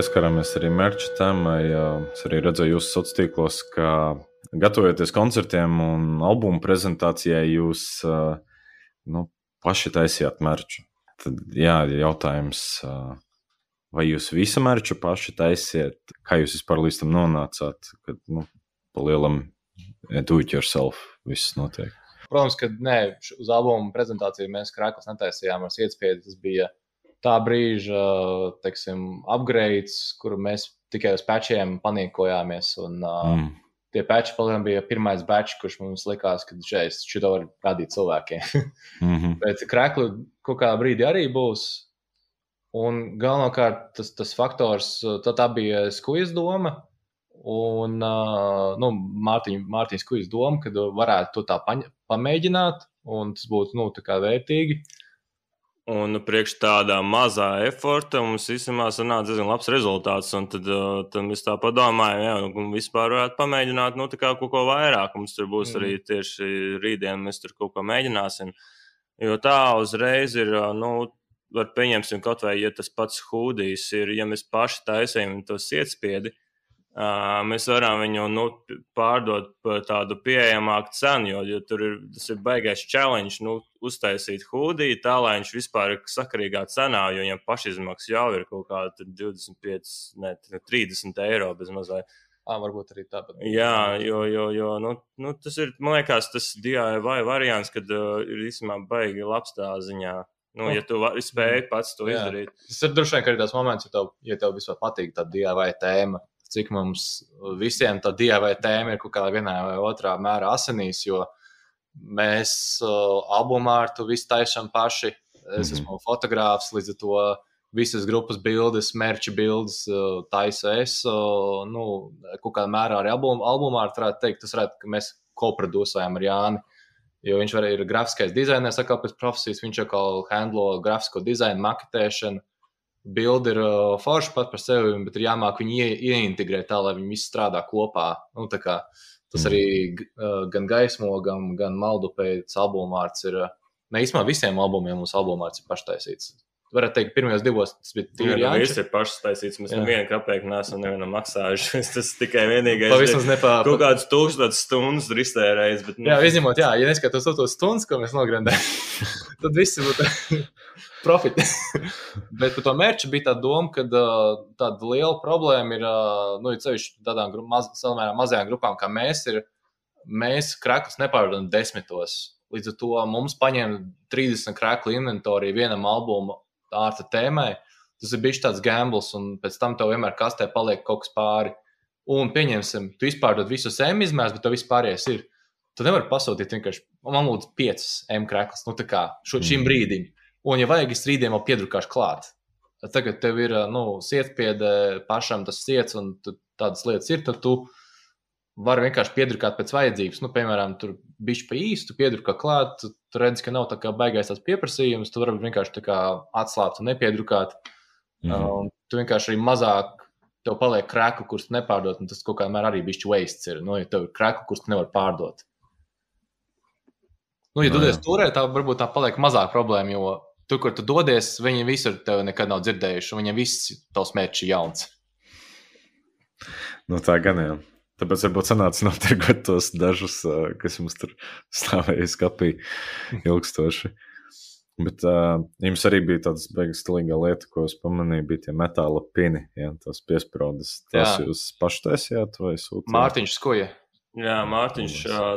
pieskarāmies arī merča tēmai. Es arī redzēju jūsu sociālos tīklos, ka gatavojoties koncertiem un albumu prezentācijai, jūs nu, paši taisījāt merču. Tad, jā, jautājums, vai jūs visu merču paši taisiet? Kā jūs vispār līdz tam nonācāt? Kad, nu, pa lielam do it yourself viss notiek. Protams, ka nē, uz albumu prezentāciju mēs krāklis netaisījām ar iespēju. Tas bija tā brīža teiksim, upgrades, kuru mēs tikai uz pečiem panikojāmies. Un, mm. Tie peči palielam bija pirmais batch, kurš mums likās, ka šeit šo var radīt cilvēkiem. mm -hmm. Bet krēkli kaut kādā brīdī arī būs. Un galvenokārt tas, tas faktors, tā, tā bija skujas doma. Un uh, nu, Mārtiņ, Mārtiņš Kujas doma, ka varētu to tā paņ, pamēģināt, un tas būtu nu, vērtīgi. Uh, Un nu, priekš tādā mazā eforta mums īstenībā sanāca diezgan labs rezultāts. Un tad, uh, tad mēs tā padomājām, ja nu, vispār varētu pamēģināt nu, kaut ko vairāk. Mums tur būs mm. arī tieši rītdien, mēs tur kaut ko mēģināsim. Jo tā uzreiz ir, uh, nu, var pieņemsim kaut vai, ja tas pats hūdijs ir, ja mēs paši taisījam to sietspiedi, Uh, mēs varam viņu nu, pārdot par tādu pieejamāku cenu, jo, jo tur ir, ir baigais challenge, nu, uztaisīt hūdiju tā, lai viņš vispār ir sakarīgā cenā, jo viņam pašizmaksas jau ir kaut kāda 25, ne 30 eiro bez mazliet. À, varbūt arī tāpat. Jā, jo, jo, jo nu, nu, tas ir, man liekas, tas DIY variants, kad uh, ir īstenībā baigi labs tā ziņā. Nu. Ja tu spēj pats to jā. izdarīt. Tas ir droši vien arī tas moments, ja tev, ja tev vispār patīk tā DIY tēma cik mums visiem tā dieva tēma ir kaut kādā vienā vai otrā mērā asinīs, jo mēs uh, albumā ar to visu taisām paši. Es mm -hmm. esmu fotogrāfs, līdz ar to visas grupas bildes, merča bildes uh, taisa es. Uh, nu, kaut kādā mērā arī album, albumā varētu teikt, tas varētu, ka mēs koprodusējam ar Jāni. Jo viņš arī ir grafiskais dizainers, kā pēc profesijas. Viņš jau handlo grafisko dizainu, maketēšanu bildi ir uh, forši pat par sevi, bet ir jāmāk viņu ie, ieintegrēt tā, lai viņi visi strādā kopā. Nu, kā, tas mm. arī uh, gan gaismo, gan, gan maldu pēc albuma vārds ir. Uh, ne īstenībā visiem albumiem mūsu albuma vārds ir paštaisīts. Varētu teikt, pirmajos divos tas bija tīri. Jā, viss ir paštaisīts. Mēs nevienu kapeiku neesam nevienam maksājuši. tas tikai vienīgais. Pavisam nepā... Kaut kādas tūkstotis stundas ir iztērējis. Bet, nu... Jā, izņemot, jā, ja neskatos tos stundas, ko mēs nograndējam, tad viss būtu profiti. Bet par to mērķu bija tā doma, ka uh, tāda liela problēma ir, uh, nu, ceļš tādām gru, maz, mazajām grupām kā mēs, ir, mēs krakus nepārdodam desmitos. Līdz ar to mums paņēma 30 krāklu inventoriju vienam albumam ārta tēmai. Tas ir bijis tāds gambles, un pēc tam tev vienmēr kastē paliek kaut kas pāri. Un pieņemsim, tu izpārdod visus M izmērus, bet tev vispārējais ir. Tu nevari pasūtīt vienkārši, man lūdzu, 5 M krāklus, nu tā kā šo, šim mm. brīdim. Un, ja vajag, es rītdien vēl piedrukāšu klāt. Tagad tev ir nu, sietpiede pašam tas ciets, un tādas lietas ir, tad tu vari vienkārši piedrukāt pēc vajadzības. Nu, piemēram, tur bija pa īstu, piedrukā klāt, tu, tu redzi, ka nav tā kā baigais tās pieprasījums, tu vari vienkārši atslābt un nepiedrukāt. Mm -hmm. Un tu vienkārši arī mazāk tev paliek krāklis, kurus nepārdot, un tas kaut kādā mērā arī bija waste. Ir, nu, ja tev ir krāklis, kurus nevar pārdot. Nu, ja no, dodies turē, tā varbūt tā paliek mazāk problēma, jo tur, kur tu dodies, viņi visur tevi nekad nav dzirdējuši, un viņiem viss tavs mērķis ir jauns. Nu, tā gan jau. Tāpēc varbūt sanāca notirgot tos dažus, kas jums tur stāvēja skapī ilgstoši. Bet uh, jums arī bija tāda beigas stilīga lieta, ko es pamanīju, bija tie metāla pini, ja, tās piesprādes. Jā. jūs paši taisījāt vai sūtījāt? Mārtiņš skoja. Jā, Mārtiņš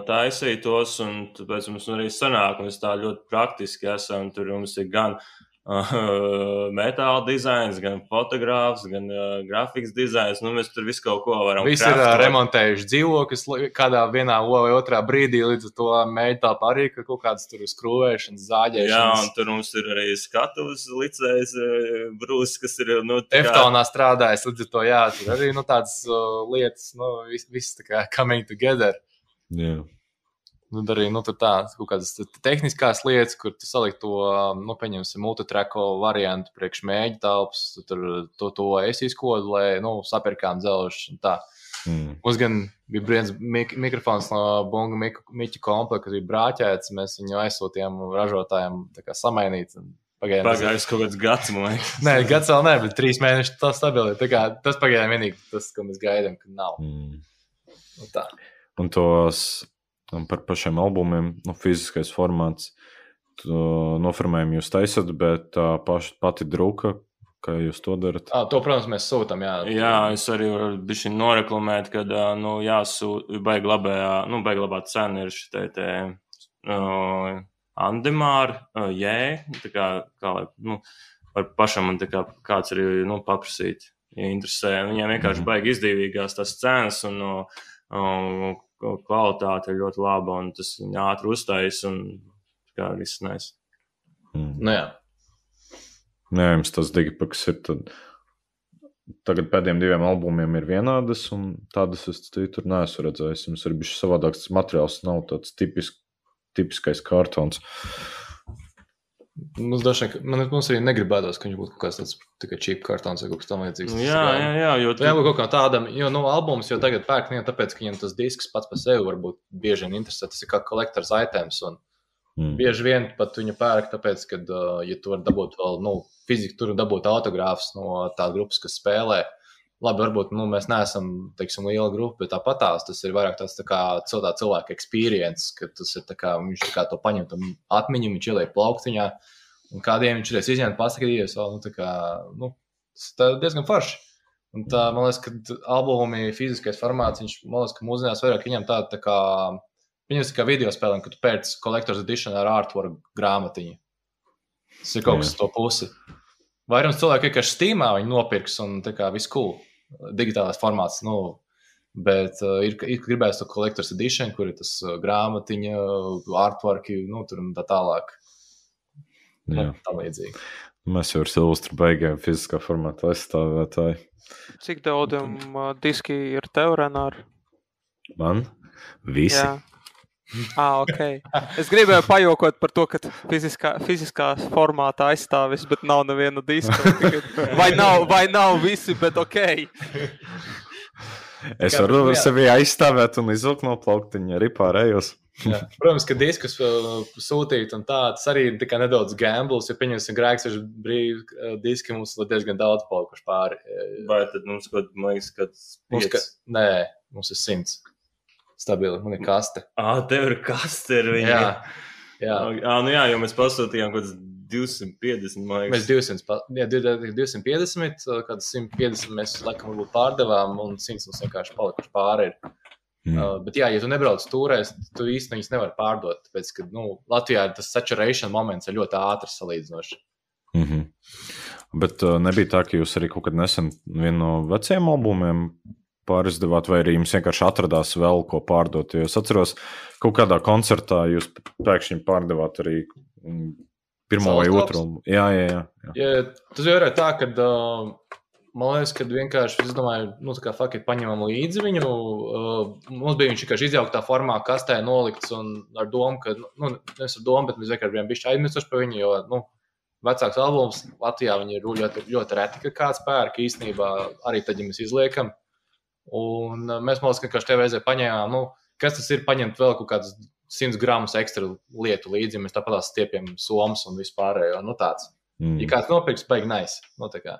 taisīja tos, un tāpēc mums arī sanāk, mēs tā ļoti praktiski esam. Tur mums ir gan metāla dizains, gan fotogrāfs, gan uh, grafikas dizains. Nu, mēs tur visu kaut ko varam. Visi ir uh, remontējuši dzīvokļus kādā vienā vai otrā brīdī, līdz ar to mēģināt arī ka kaut kādas tur skrūvēšanas, zāģēšanas. Jā, un tur mums ir arī skatuves licējs brūsis, kas ir. Nu, kā... Eftonā strādājis, līdz ar to jā, tur arī nu, tādas uh, lietas, nu, viss vis, tā kā coming together. Jā. Yeah. Nu, arī nu, tādas kaut kādas tehniskās lietas, kur tu saliki to, nu, pieņemsim, multitrako variantu priekš mēģi telpas, tur to, to es izkodu, lai, nu, sapirkām dzelžu un tā. Mm. Mums gan bija viens mik mikrofons no Bunga Miķa komplekta, kas bija brāķēts. Mēs viņu aizsūtījām ražotājiem samainīt. Pagaidām, Pagājis kaut kāds gads, man liekas. Nē, gads vēl nē, bet trīs mēneši tas stabili. Tā kā Tas pagaidām vienīgi tas, ko mēs gaidām, ka nav. Mm. Nu, tā. Un tos um, par pašiem albumiem, nu, fiziskais formāts, noformējumu jūs taisat, bet tā paš, pati druka, kā jūs to darat? À, to, protams, mēs sūtām. Jā, Jā, es arī varu bišķi noreklamēt, ka, nu, jāsūt, baigi labējā, nu, baigi labā cena ir šitai te uh, Andemāra, uh, jē, tā kā, kā lai, nu, var pašam man tā kā kāds arī, nu, paprasīt, ja interesē. Viņiem vienkārši Mhm. baigi izdevīgās tas cenas un uh, kvalitāte ir ļoti laba un tas viņa ātri uztais un kā viss nes. Mm. Nu, jā. Nē, jums tas digipaks ir. Tad... Tagad pēdējiem diviem albumiem ir vienādas, un tādas es citur neesmu redzējis. Jums ir bijis savādāks materiāls, nav tāds tipisk, tipiskais kartons. Mums, dažai, man, mums arī negribētos, ka viņš būtu kaut kāds tāds tikai čip kartons vai kaut kas tamlīdzīgs. Nu, jā, jā, jā, jo Tā jābūt kaut kā tādam, jo nu, albums jau tagad pērk ne jau tāpēc, ka viņam tas disks pats par sevi varbūt bieži vien interesē. Tas ir kā kolektors items. Un Mm. bieži vien pat viņu pērk, tāpēc, ka, uh, ja tu vari dabūt vēl, nu, fiziski tur dabūt autogrāfus no tās grupas, kas spēlē. Labi, varbūt nu, mēs neesam teiksim, liela grupa, bet tāpat tās tas ir vairāk tāds tā kā tā cilvēka experience, ka tas ir tā kā, viņš tā kā to paņem tam atmiņu, viņš ieliek plauktiņā, un kādiem viņš reiz izņemt paskatījies, vēl, nu, tā kā, nu, tas ir diezgan forši. Un tā, man liekas, ka albumi fiziskais formāts, viņš, man liekas, ka mūsdienās vairāk viņam tāda tā kā, viņas kā video spēlēm, ka tu pēc Collector's Edition ar artwork grāmatiņu. Tas ir kaut kas to pusi. Vairums cilvēku vienkārši Steamā viņi nopirks un tā kā viss cool. Digitālais formāts, nu, bet uh, ir, ir gribējis to Collector's Edition, kur ir tas uh, grāmatiņa, artwork, nu, tur un tā tālāk. Jā. Tā līdzīgi. Mēs jau ar Silvestru beigām fiziskā formātā aizstāvētāji. Cik daudziem uh, diski ir tev, Renāri? Man? Visi. Jā. Ah, ok. Es gribēju pajokot par to, ka fiziskā, fiziskā formātā aizstāvis, bet nav neviena diska. Vai nav, vai nav visi, bet ok. Es Kā, varu jā. sevi aizstāvēt un izvilkt no plauktiņa arī pārējos. Jā. Protams, ka diskus uh, sūtīt un tā, tas arī ir tikai nedaudz gambls, ja pieņemsim grēks, ir brīvi uh, diski, mums ir diezgan daudz palikuši pāri. Uh, Vai tad mums kaut man liekas, ka Mums, ka, nē, mums ir simts. Stabili, man ir kaste. Ah, tev ir kas te ir viņa? Jā, jā. Jā, nu jā, jo mēs pasūtījām kaut kāds 250, man Mēs liekas. 200, pa- jā, 250, uh, kādas 150 mēs laikam varbūt pārdevām, un 100 mums vienkārši palikuši pāri. Ir. Mm. Uh, bet, jā, ja tu nebrauc turēs, tu īstenībā viņus nevari pārdot. Tāpēc, ka nu, Latvijā tas saturation moments ir ļoti ātrs salīdzinoši. Mm -hmm. Bet uh, nebija tā, ka jūs arī kaut kad nesen vienu no veciem albumiem pārizdevāt, vai arī jums vienkārši atradās vēl ko pārdot. Jo es atceros, kaut kādā koncertā jūs pēkšņi pārdevāt arī mm, pirmo vai Savas otro. Jā, jā, jā. jā. Ja, tas jau ir tā, ka uh, man liekas, ka vienkārši, es domāju, nu, tā kā fakti paņemam līdzi viņu. Uh, mums bija viņš vienkārši izjauktā formā, kastē nolikts un ar domu, ka, nu, nevis ar domu, bet mēs vienkārši bijām bišķi aizmirsuši par viņu, jo, nu, vecāks albums Latvijā viņi ir ļoti, ļoti reti, ka kāds pērk īstenībā arī tad, ja mēs izliekam. Un uh, mēs, man liekas, ka tev reizē paņēmām, nu, kas tas ir paņemt vēl kaut kādus 100 gramus ekstra lietu līdzi, ja mēs tāpat stiepjam somas un vispārējo. Nu, tāds. Mm. Ja kāds nopirks, beigas nais. Nu, tā kā.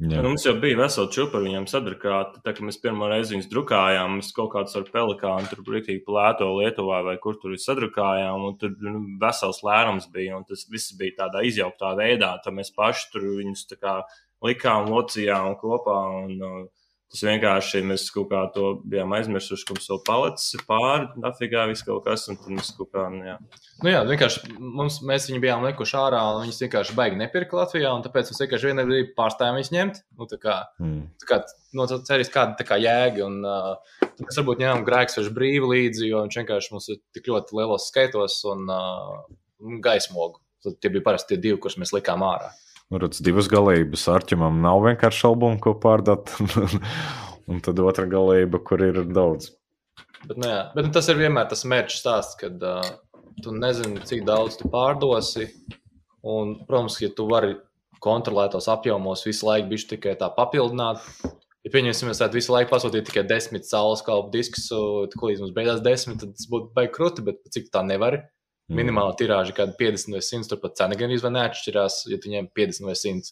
jā. Nu, Mums jau bija vesela čūpa ar viņiem sadrukāta. Tā kā mēs pirmo reizi viņus drukājām, mēs kaut kādus ar pelikānu tur brīvīgi plēto Lietuvā vai kur tur sadrukājām. un Tur nu, vesels lērums bija, un tas viss bija tādā izjauktā veidā. Tad mēs paši tur viņus tā kā likām, locījām kopā. Un, uh, Tas vienkārši mēs kaut kā to bijām aizmirsuši, ka mums vēl palicis pāri, dafigā viss kaut kas, un tad mēs kaut kā, nu, jā. Nu, jā, vienkārši mums, mēs viņu bijām likuši ārā, un viņas vienkārši baigi nepirka Latvijā. un Tāpēc mēs vienkārši vienā brīdī pārstājām viņus ņemt. Nu, tā kā, Mm. tā kā, no tā cerīs, kāda tā kā jēga. Un, uh, mēs varbūt ņēmām grēks ar brīvu līdzi, jo viņš vienkārši mums ir tik ļoti lielos skaitos un uh, gaismogu. Tad tie bija parasti tie divi, kurus mēs likām ārā. Nu, redz, divas galības. Arčumam nav vienkārši albumu, ko pārdot. un tad otra galība, kur ir daudz. Bet, nu, jā, bet nu, tas ir vienmēr tas mērķis stāsts, kad uh, tu nezini, cik daudz tu pārdosi. Un, protams, ja tu vari kontrolētos apjomos visu laiku, bišķi tikai tā papildināt. Ja pieņemsim, mēs tādu visu laiku pasūtītu tikai desmit saules kalpu diskus, tad, līdz mums beigās desmit, tad tas būtu baigi krūti, bet cik tā nevar. Mm. Minimāla tirāža ir kāda 50 vai 100, turpat cena gan izvēl neatšķirās, ja viņiem 50 vai 100.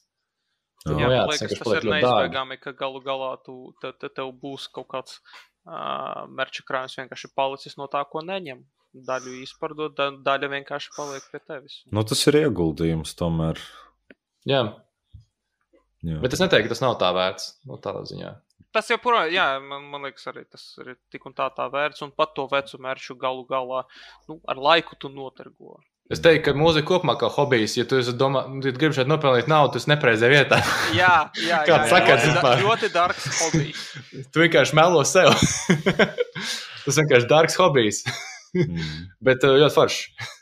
Tad, jā, nu, jā, liekas, tas ir neizbēgami, ka galu galā tu, te, te, tev būs kaut kāds uh, merča krājums vienkārši palicis no tā, ko neņem. Daļu izpardot, da, daļa vienkārši paliek pie tevis. Nu, tas ir ieguldījums tomēr. Jā. jā. Bet es neteiktu, ka tas nav tā vērts. No nu, tādā ziņā. Tas joprojām, jā, man, man liekas, arī tas ir tik un tā tā vērts. Un pat to vecu mērķu galu galā nu, ar laiku tu notargo. Es teiktu, ka mūzika kopumā kā hobijs, ja tu domā, ja tu gribi šeit nopelnīt naudu, tas nepreizē vietā. Jā, jā, jā, jā, jā, jā, jā. ļoti dārgs hobijs. tu vienkārši melo sev. tas vienkārši dārgs hobijs. mm. Bet uh, ļoti forši.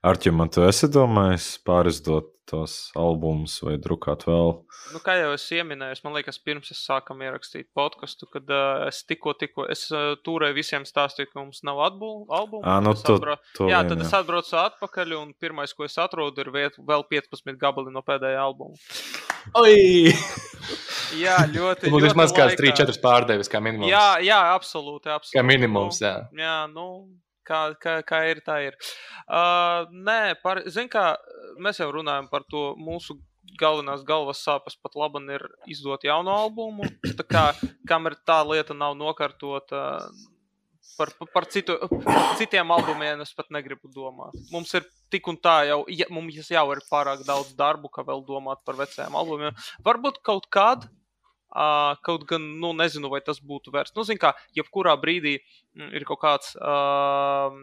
Arčiem, tu esi domājis pārizdot tos albumus vai drukāt vēl? Nu, kā jau es pieminēju, man liekas, pirms es sākam ierakstīt podkāstu, kad uh, es tikko, tikko es uh, turēju visiem stāstīju, ka mums nav albumu. À, nu, to, atbra... to jā, vien, tad jā. es atbraucu atpakaļ, un pirmais, ko es atrodu, ir viet, vēl 15 gabali no pēdējā albuma. Oi! jā, ļoti. Tas būtu vismaz kāds 3-4 pārdevis, kā minimums. Jā, jā, absolūti. absolūti. Kā minimums, jā. Jā, nu, kā, kā, kā ir, tā ir. Uh, nē, par, zin kā, mēs jau runājam par to mūsu galvenās galvas sāpes pat labi ir izdot jaunu albumu. Tā kā kamēr tā lieta nav nokārtota. Par, par, citu, par citiem albumiem es pat negribu domāt. Mums ir tik un tā jau, ja, mums jau ir pārāk daudz darbu, ka vēl domāt par veciem albumiem. Varbūt kaut kad, uh, kaut gan, nu, nezinu, vai tas būtu vērts. Nu, zin kā, jebkurā brīdī ir kaut kāds uh,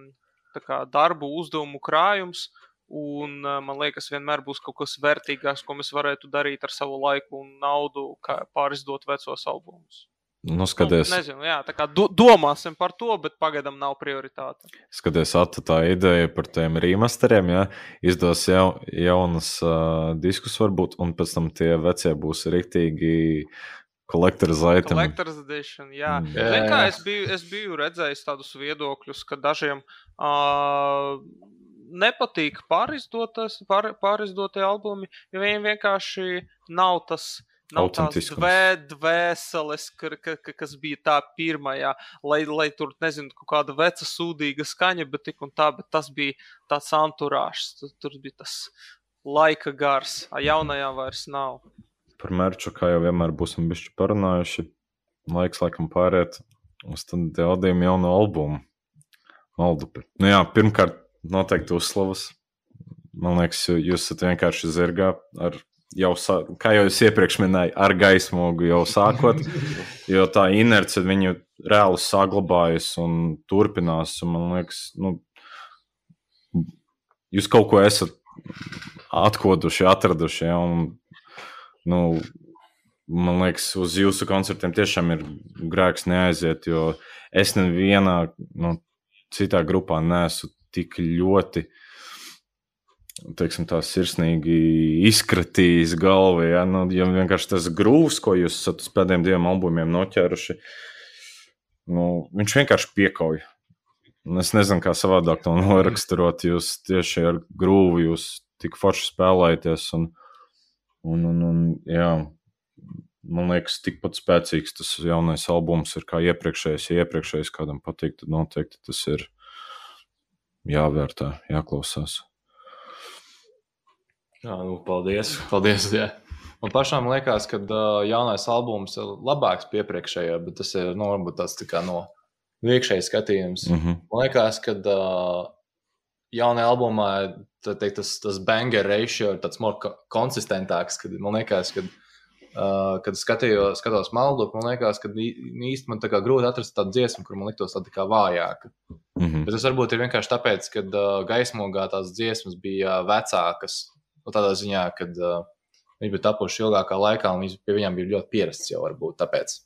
kā darbu uzdevumu krājums, uh, Un man liekas, vienmēr būs kaut kas vērtīgāks, ko mēs varētu darīt ar savu laiku un naudu, kā pārizdot vecos albumus. Nu, skaties, nu, nezinu, jā, tā kā do, domāsim par to, bet pagaidām nav prioritāte. Skaties, Ata, tā ideja par tiem remasteriem, ja izdos jau, jaunas uh, diskus varbūt, un pēc tam tie vecie būs riktīgi Collector's item. Collector's edition, jā. Mm. jā, jā. Kā, es, biju, es biju redzējis tādus viedokļus, ka dažiem uh, nepatīk pārizdotas, pār, pārizdotie albumi, jo viņiem vienkārši nav tas. Nav tās dvē, dvēseles, ka, ka, ka, kas bija tā pirmajā, lai, lai tur, nezinu, kaut kāda veca sūdīga skaņa, bet tik un tā, bet tas bija tāds anturāžs, tur, tur bija tas laika gars, a jaunajā vairs nav. Par mērķu, kā jau vienmēr būsim bišķi parunājuši, laiks laikam pāriet uz tādu audījumu jaunu albumu. Maldupi. Nu jā, pirmkārt, noteikti uzslavas. Man liekas, jūs esat vienkārši zirgā ar jau, kā jau es iepriekš minēju, ar gaismogu jau sākot, jo tā inerce viņu reāli saglabājas un turpinās. Un man liekas, nu, jūs kaut ko esat atkoduši, atraduši. Ja, un, nu, man liekas, uz jūsu koncertiem tiešām ir grēks neaiziet, jo es nevienā nu, citā grupā neesmu tik ļoti teiksim, tā sirsnīgi izkratījis galvu. Ja? Nu, ja vienkārši tas grūvs, ko jūs esat uz pēdējiem diviem albumiem noķēruši, nu, viņš vienkārši piekauj. Es nezinu, kā savādāk to noraksturot. Jūs tieši ar grūvu jūs tik forši spēlējaties. Un, un, un, un, jā, man liekas, tikpat spēcīgs tas jaunais albums ir kā iepriekšējais. Ja iepriekšējais kādam patīk, tad noteikti tas ir jāvērtē, jāklausās. Jā, nu, paldies. paldies jā. Man pašām liekas, ka uh, jaunais albums ir labāks par iepriekšējo, bet tas ir nu, varbūt tāds tā kā no iekšējais skatījums. Mm -hmm. Man liekas, ka uh, jaunajā albumā teikt, tas, tas banger ratio ir tāds more konsistentāks. Kad, man liekas, ka Uh, kad skatījos, skatos maldu, man liekas, ka īstenībā man tā kā grūti atrast tādu dziesmu, kur man liktos tāda kā vājāka. Mm -hmm. Bet tas varbūt ir vienkārši tāpēc, ka uh, gaismogā tās dziesmas bija vecākas. Nu, tādā ziņā, ka uh, viņi bija tapuši ilgākā laikā, un pie viņiem bija ļoti pierasts jau varbūt tāpēc.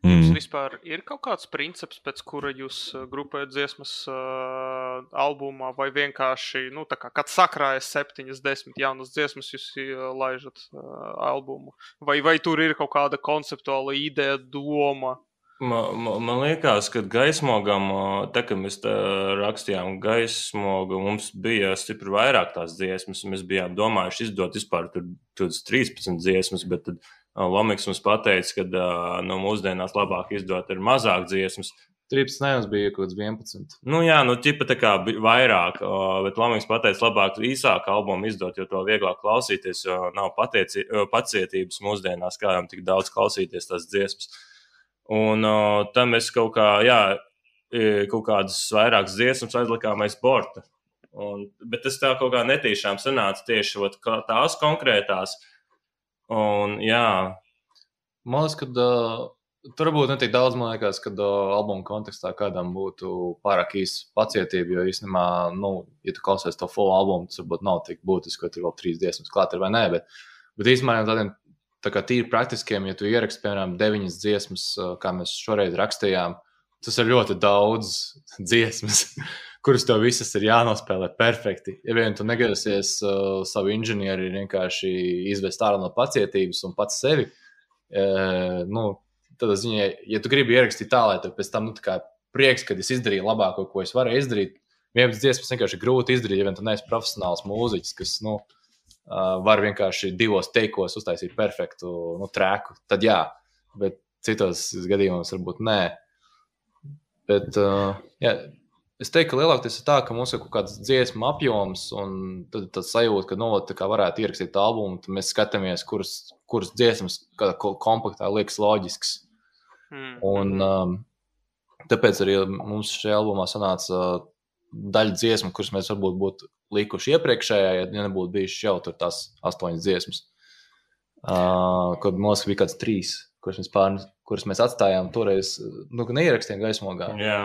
Mm. Jums vispār ir kaut kāds princips, pēc kura jūs grupējat dziesmas uh, albumā, vai vienkārši, nu, tā kā, kad sakrājas septiņas, desmit jaunas dziesmas, jūs uh, laižat uh, albumu? Vai, vai tur ir kaut kāda konceptuāla ideja, doma? Man, man, man liekas, ka gaismogam, tā kā mēs rakstījām gaismogu, mums bija stipri vairāk tās dziesmas. Mēs bijām domājuši izdot vispār 13 dziesmas, bet tad Lomiks mums pateica, ka nu, mūsdienās labāk izdot ir mazāk dziesmas. 13 ne, mums bija kaut kāds 11. Nu, jā, nu, ķipa tā kā bi- vairāk, bet Lamīgs pateica, labāk īsāku albumu izdot, jo to vieglāk klausīties, jo nav patieci, pacietības mūsdienās, kā jau tik daudz klausīties tās dziesmas. Un o, tam mēs kaut kā, jā, kaut kādas vairākas dziesmas aizlikām aiz borta. Un, bet tas tā kaut kā netīšām sanāca tieši ot, tās konkrētās. Un, jā, Man liekas, ka uh, tur būtu netik daudz, man liekas, kad uh, albuma kontekstā kādam būtu pārāk īsa pacietība. Jo īstenībā, nu, ja tu klausies to full albumu, tas varbūt nav tik būtiski, ka tur vēl trīs dziesmas klāt ir vai nē. Bet, bet īstenībā tādiem tā kā tīri praktiskiem, ja tu ieraksti, piemēram, deviņas dziesmas, kā mēs šoreiz rakstījām, tas ir ļoti daudz dziesmas. Kuras tev visas ir jānospēlē perfekti. Ja vien tu negrasies uh, savu inženieri vienkārši izvest ārā no pacietības un pats sevi, uh, nu, tad ziņā, ja tu gribi ierakstīt tā, lai tev pēc tam nu, prieks, ka es izdarīju labāko, ko es varēju izdarīt. Vienas dziesmas vienkārši grūti izdarīt, ja vien tu neesi profesionāls mūziķis, kas nu, uh, var vienkārši divos teikos uztaisīt perfektu nu, trēku. Tad jā, bet citos gadījumos varbūt nē. Bet, uh, jā, es teiktu, ka lielākoties ir tā, ka mums ir kaut kāds dziesmu apjoms, un tad tas sajūta, ka nu, varētu ierakstīt albumu, tad mēs skatāmies, kuras, kuras dziesmas kompaktā liekas loģisks. Mm. Un, um, tāpēc arī mums šajā albumā sanāca daļa dziesmu, kuras mēs varbūt būtu likuši iepriekšējā, ja nebūtu bijušas jau tās astoņas dziesmas. Uh, kad mums bija kāds trīs, kuras mēs, pār, kuras mēs atstājām toreiz, nu, neierakstījām gaismogā. Jā.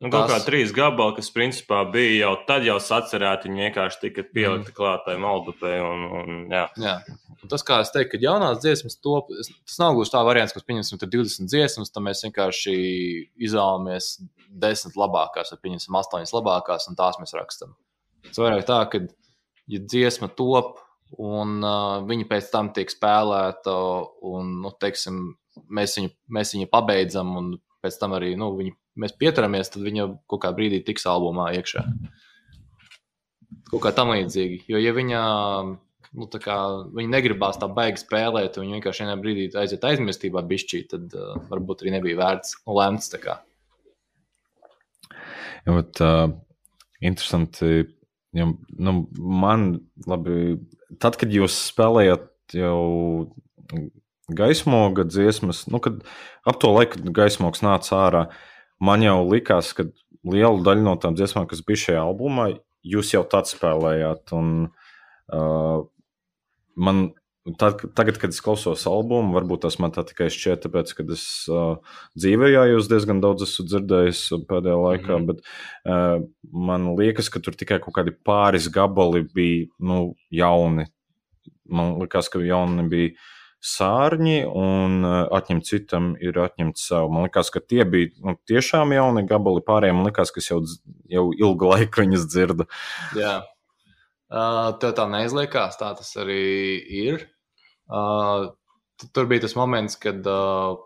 Nu, kaut kā trīs gabali, kas principā bija jau tad jau sacerēti, viņi vienkārši tika pielikti mm. klātai maldupē. Un, un, jā. Jā. Un tas, kā es teiktu, ka jaunās dziesmas top, tas nav gluži tā variants, ka, pieņemsim, tur 20 dziesmas, tad mēs vienkārši izvēlamies 10 labākās, vai pieņemsim 8 labākās, un tās mēs rakstām. Tas vairāk tā, ka, ja dziesma top, un uh, viņa pēc tam tiek spēlēta, un, nu, teiksim, mēs viņu, mēs viņu pabeidzam, un pēc tam arī, nu, viņu, mēs pieturamies, tad viņa kaut kādā brīdī tiks albumā iekšā. Kaut kā tam līdzīgi. Jo, ja viņa, nu, tā kā, viņa negribās tā baigi spēlēt, un viņa vienkārši vienā brīdī aiziet aizmirstībā, bišķī, tad uh, varbūt arī nebija vērts tā kā. Bet, uh, interesanti, ja, nu, man labi, tad, kad jūs spēlējat jau gaismoga dziesmas, nu, kad ap to laiku, kad gaismogs nāca ārā, man jau likās, ka liela daļa no tām dziesmām, kas bija šajā albumā, jūs jau tad spēlējāt. Un, uh, man Tad, tagad, kad es klausos albumu, varbūt tas man tā tikai šķiet, tāpēc, ka es uh, dzīvē jau diezgan daudz esmu dzirdējis pēdējā laikā, mm -hmm. bet uh, man liekas, ka tur tikai kaut kādi pāris gabali bija nu, jauni. Man liekas, ka jauni bija sārņi, un uh, atņemt citam ir atņemt savu. Man liekas, ka tie bija nu, tiešām jauni gabali. Pārējiem man liekas, ka es jau, jau ilgu laiku viņus dzirdu. Jā. Uh, tev tā neizliekās, tā tas arī ir. Uh, tu- tur bija tas moments, kad uh,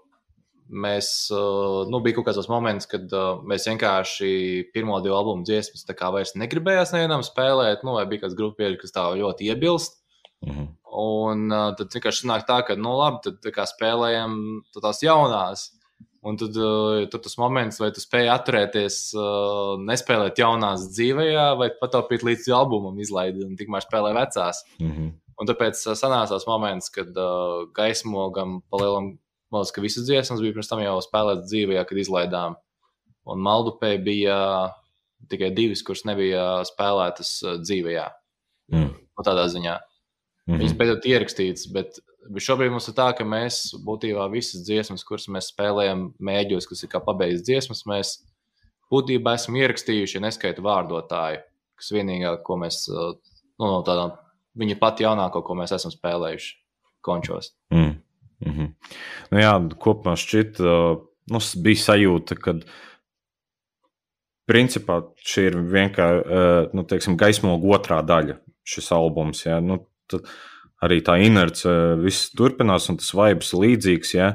mēs, uh, nu, bija kaut kāds moments, kad uh, mēs vienkārši pirmo divu albumu dziesmas tā kā vairs negribējās nevienam spēlēt, nu, vai bija kāds grupieri, kas tā ļoti iebilst. Mhm. Un uh, tad vienkārši sanāk tā, ka, nu, labi, tad tā kā spēlējam tās jaunās. Un tad uh, tur tas moments, vai tu spēj atturēties, uh, nespēlēt jaunās dzīvē, vai pataupīt līdz albumam, izlaidīt un tikmēr spēlē vecās. Mhm. Un tāpēc sanāca tas moments, kad uh, gaismogam palielam, man liekas, ka visas dziesmas bija pirms tam jau spēlētas dzīvē, kad izlaidām. Un Maldupē bija tikai divas, kuras nebija spēlētas dzīvē. Mm. Nu, tādā ziņā. Mhm. Viņas beidzot ierakstītas, bet, bet šobrīd mums ir tā, ka mēs būtībā visas dziesmas, kuras mēs spēlējam mēģos, kas ir kā pabeigts dziesmas, mēs būtībā esam ierakstījuši, ja neskaitu vārdotāju, kas vienīgā, ko mēs, nu, no tādām, viņa pati jaunāko, ko mēs esam spēlējuši končos. Mm. Mm -hmm. nu, jā, kopumā šķiet, nu, bija sajūta, ka principā šī ir vienkārši nu, teiksim, gaismoga otrā daļa šis albums. Jā. Nu, tad arī tā inerce uh, viss turpinās, un tas vibes līdzīgs. Jā.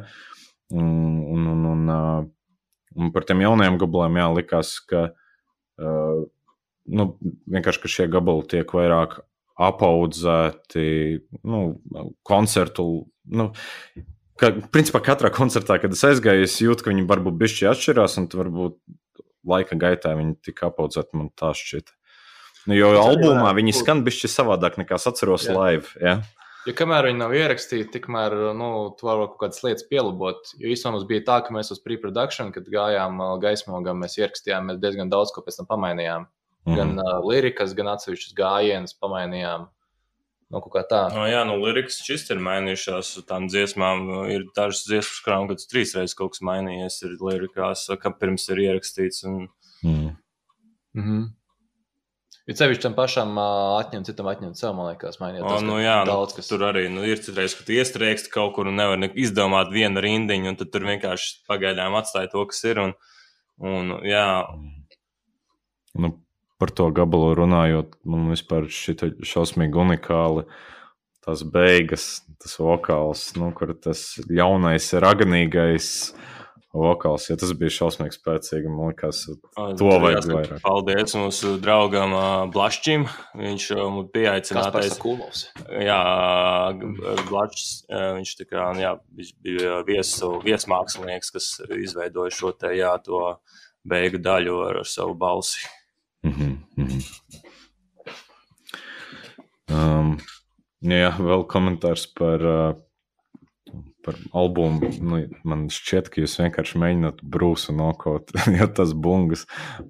Un, un, un, un, uh, un par tiem jaunajiem gabaliem jā, likās, ka uh, nu, vienkārši ka šie gabali tiek vairāk apaudzēti nu, koncertu. Nu, ka, principā, katrā koncertā, kad es aizgāju, es jūtu, ka viņi varbūt bišķi atšķirās, un varbūt laika gaitā viņi tika apaudzēti man tā šķita. Nu, jo albumā viņi skan bišķi savādāk nekā es atceros Jā. live. Ja? Ja kamēr viņi nav ierakstīti, tikmēr nu, tu vari kaut kādas lietas pielabot. Jo īstenībā mums bija tā, ka mēs uz pre-production, kad gājām uh, gaismogam, mēs ierakstījām, mēs diezgan daudz ko pēc tam pamainījām. Mhm. Gan uh, lirikas, gan atsevišķus gājienus pamainījām. Nu. No, jā, nu, lirikas šis ir mainījušās. Tām dziesmām nu, ir dažas dziesmas, kurām kad trīs reizes kaut kas mainījies. Ir lirikās, kā pirms ir ierakstīts. Un... Mm. Mm -hmm. Ir sevišķi tam pašam uh, atņemt, citam atņemt sev, man liekas, mainīt. O, nu, jā, daudz, nu, tur arī nu, ir citreiz, ka tu iestrēgsti kaut kur un nevar ne- izdomāt vienu rindiņu, un tad tur vienkārši pagaidām atstāja to, kas ir. Un, un, jā, Nu, par to gabalu runājot, man vispār šī šausmīgi unikāli. Tas beigas, tas vokāls, nu, kur tas ļaunais, raganīgais vokāls, ja tas bija šausmīgi spēcīgi, man liekas, To vajag vairāk. Paldies mūsu draugam Blašķim. Viņš mums Kas pieaicinātais. par Kulovs? Jā, Blačs, viņš, kā, nu jā, viņš bija viesu, viesmākslinieks, kas izveidoja šo te, jā, to beigu daļu ar, ar savu balsi. Mhm, mhm. Um, jā, vēl komentārs par, uh, par albumu. Nu, man šķiet, ka jūs vienkārši mēģināt brūsu nokaut, jo tas bungas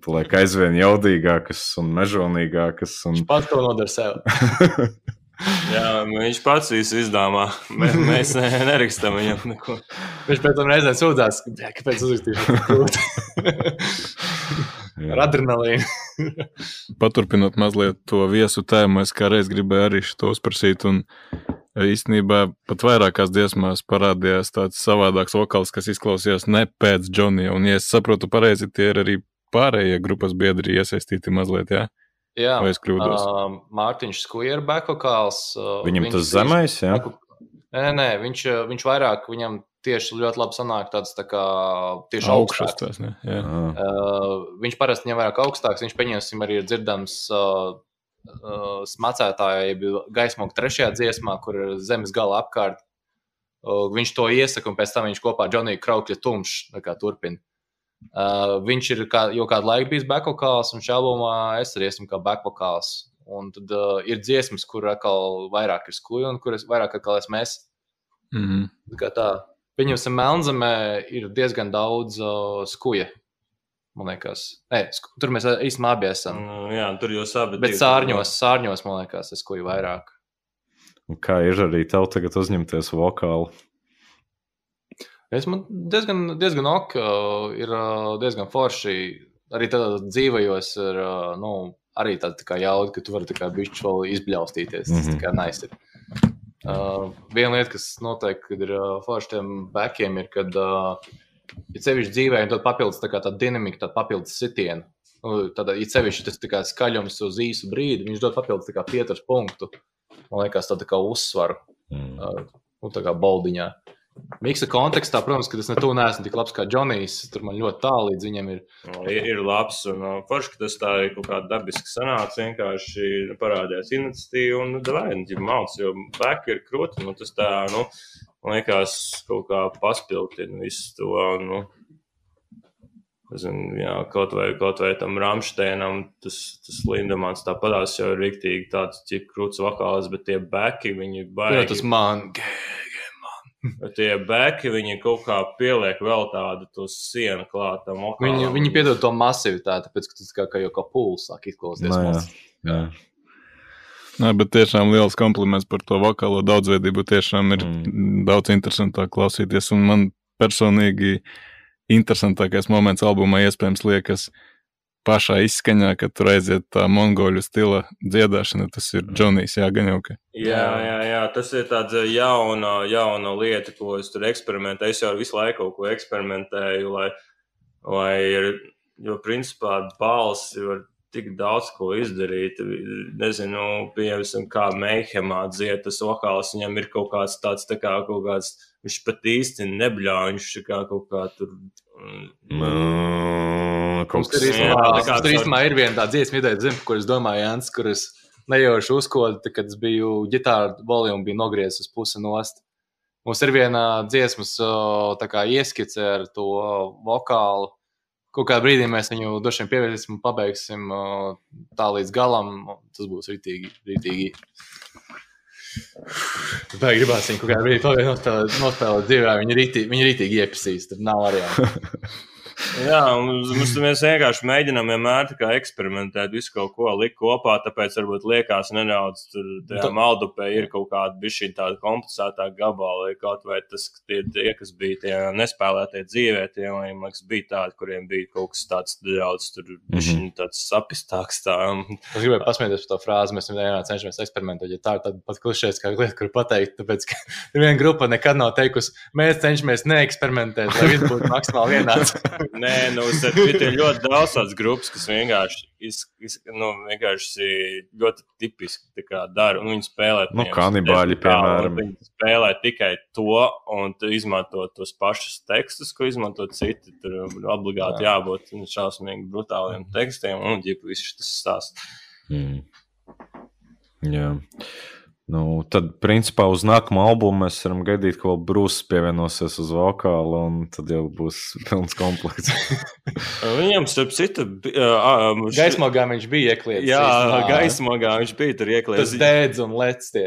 paliek aizvien jaudīgākas un mežonīgākas. Un... Viņš pats to nodara sev. Jā, viņš pats visu izdomā. Mē, mēs ne, nerakstam viņam neko. Viņš pēc tam reizē sūdzās, ka, "Bļa, kāpēc uzrakstīju šo grūti. Ar adrenalīnu. Paturpinot mazliet to viesu tēmu, es kā reiz gribēju arī šo uzprasīt. Un īstenībā pat vairākās dziesmās parādījās tāds savādāks vokāls, kas izklausījās ne pēc Džonija. Un, ja es saprotu pareizi, tie ir arī pārējie grupas biedri iesaistīti mazliet. Jā? Jā, Vai es kļūdos? Uh, Mārtiņš Skuja ir backvokāls. Uh, Viņam viņš tas zemais, jā. back- Nē, nē, viņš, viņš vairāk, viņam tieši ļoti labi sanāk tāds tā kā tieši Augšas tās. Ne? Jā. Uh, viņš parasti viņam vairāk augstāks, viņš pieņemsim arī ir dzirdams uh, uh, smacētājā, jeb gaismoka trešajā dziesmā, kur ir zemes gala apkārt. Uh, viņš to iesaka, un pēc tam viņš kopā ar Džoniju Kraukļa kā turpina. Uh, viņš ir kā, jau kādu laiku bijis backvokāls, un šajā albumā es arī esmu kā backvokāls. Un tad uh, ir dziesmas, kur atkal vairāk ir skuja, un kuras vairāk atkal esmu es. Mm -hmm. Pieņemsim, Melnzemē ir diezgan daudz uh, skuja. Man liekas, Nē, tur mēs īstenībā abi esam. Nu, Jā, tur jūs abi. Bet sārņos, sārņos, man liekas, es kuju vairāk. un kā ir arī tev tagad uzņemties vokālu? Es man diezgan, diezgan ok, uh, ir uh, diezgan forši. Arī tādā dzīvojos, ir uh, nu, arī tāda tā kā jauda, ka tu vari tā kā bišķi vēl izbļaustīties. Tas Mhm. tā kā nice. Ir. Uh, viena lieta, kas noteikti kad ir uh, forši tiem bekiem, ir, kad uh, ir sevišķi dzīvē, un tad papildus tā kā tā dinamika, tā papildus sitienu. Nu, Tad, ja sevišķi tas kā skaļums uz īsu brīdi, viņš dod papildus pieturas punktu. Man liekas, tā, tā kā uzsvaru, Mm. uh, nu, tā kā baldiņā. Miksa kontekstā, protams, ka tas ne tuvu neesmu tik labs kā Džonijs. Tur man ļoti tālu līdz viņam ir. Nu, Ir, ir labs, un uh, forši, ka tas tā ir kaut kāda dabiska sanāca. Vienkārši parādījās iniciatīva, un nu tā mācās, jo back ir krūti. Nu, tas tā, nu, liekas, kaut kā paspildina visu to. Nu, Zinu, jā, kaut vai, kaut vai tam Rāmsteinam, tas, tas Lindemans tāpatās jau ir rīktīgi tāds, cik krūts vokāls, bet tie beki, viņi Jā, baigi. tas man. Bet tie beki, viņi kaut kā pieliek vēl tādu to sienu klātam. Viņi, viņi piedod to masivitāti, tāpēc, ka tas kā, kā jau kā pūlis sāk izklausīties. Nā, jā. Jā. Nē, bet tiešām liels kompliments par to vokālo daudzveidību. Tiešām ir Mm. mm. daudz interesantāk klausīties. Un man personīgi interesantākais moments albumā iespējams liekas pašā izskaņā, kad tur aiziet tā mongoļu stila dziedāšana. Tas ir Džonijs, jā, gan jau ka. Jā, jā, jā, tas ir tāds jauna, jauna lieta, ko es tur eksperimentēju. Es jau visu laiku kaut ko eksperimentēju, lai, lai ir, jo principā balsi var tik daudz ko izdarīt. Nezinu, piemēram, kā Meihemā dzied tas vokāls, viņam ir kaut kāds tāds, tā kā kaut kāds, viņš pat īsti tā kā kaut kā tur. Mm, kaut Mums tur kas- tā tur caur- īstenībā ir viena tāda dziesma, ideja, zin, kur es domāju, Jans, kur es nejauši uzkodu, kad es biju ģitāru volumu, bija nogriezis uz pusi nost. Mums ir viena dziesmas tā kā ieskice ar to vokālu. Kaut kādā brīdī mēs viņu droši vien pievērsīsim un pabeigsim tā līdz galam. Tas būs rītīgi. rītīgi. Vai gribās viņu kaut kādā brīdī pabeigt, nospēlēt, dzīvē, viņi rītīgi, viņi rītīgi iepisīs. Tur nav variantu. Jā, mums, mēs vienkārši mēģinām vienmēr eksperimentēt, visu kaut ko likt kopā. Tāpēc varbūt liekas, nedaudz tajā tā... maldupē ir kaut kāda bišķi tāda komplicētāka gabala, kaut vai tas, tie, tie kas bija tie nespēlētie dzīvē, tie, liekas, bija tādi, kuriem bija kaut kas tāds daudz, tur bišķi mm -hmm. sapistāks. Tā. Es gribēju pasmieties par to frāzi, mēs vienā cenšamies eksperimentēt, ja tā ir tāda pat klišēs kā lieta, kur pateikt, tāpēc, ka viena grupa nekad nav teikusi, mēs cenšamies neeksperimentēt, lai viss būtu maksimāli vienāds. Nē, nu, tur ir ļoti daudz tādas grupas, kas vienkārši, iz, iz, nu, vienkārši ļoti tipiski dara. Viņi spēlē nu, kanibāļi, piemēram. Viņi spēlē tikai to un izmanto tos pašus tekstus, ko izmanto citi. Tur obligāti Jā. jābūt šausmīgi brutāliem tekstiem un ģipa viss šis stāsts. Mm. Jā. Nu, tad, principā, uz nākamo albumu mēs varam gaidīt, ka vēl Brūsis pievienosies uz vokālu, un tad jau būs pilns komplekts. Viņam, starp citu, uh, gaismogā viņš bija iekļauts. Jā, gaismogā viņš bija tur iekļauts. Tas dēdz un lec tie.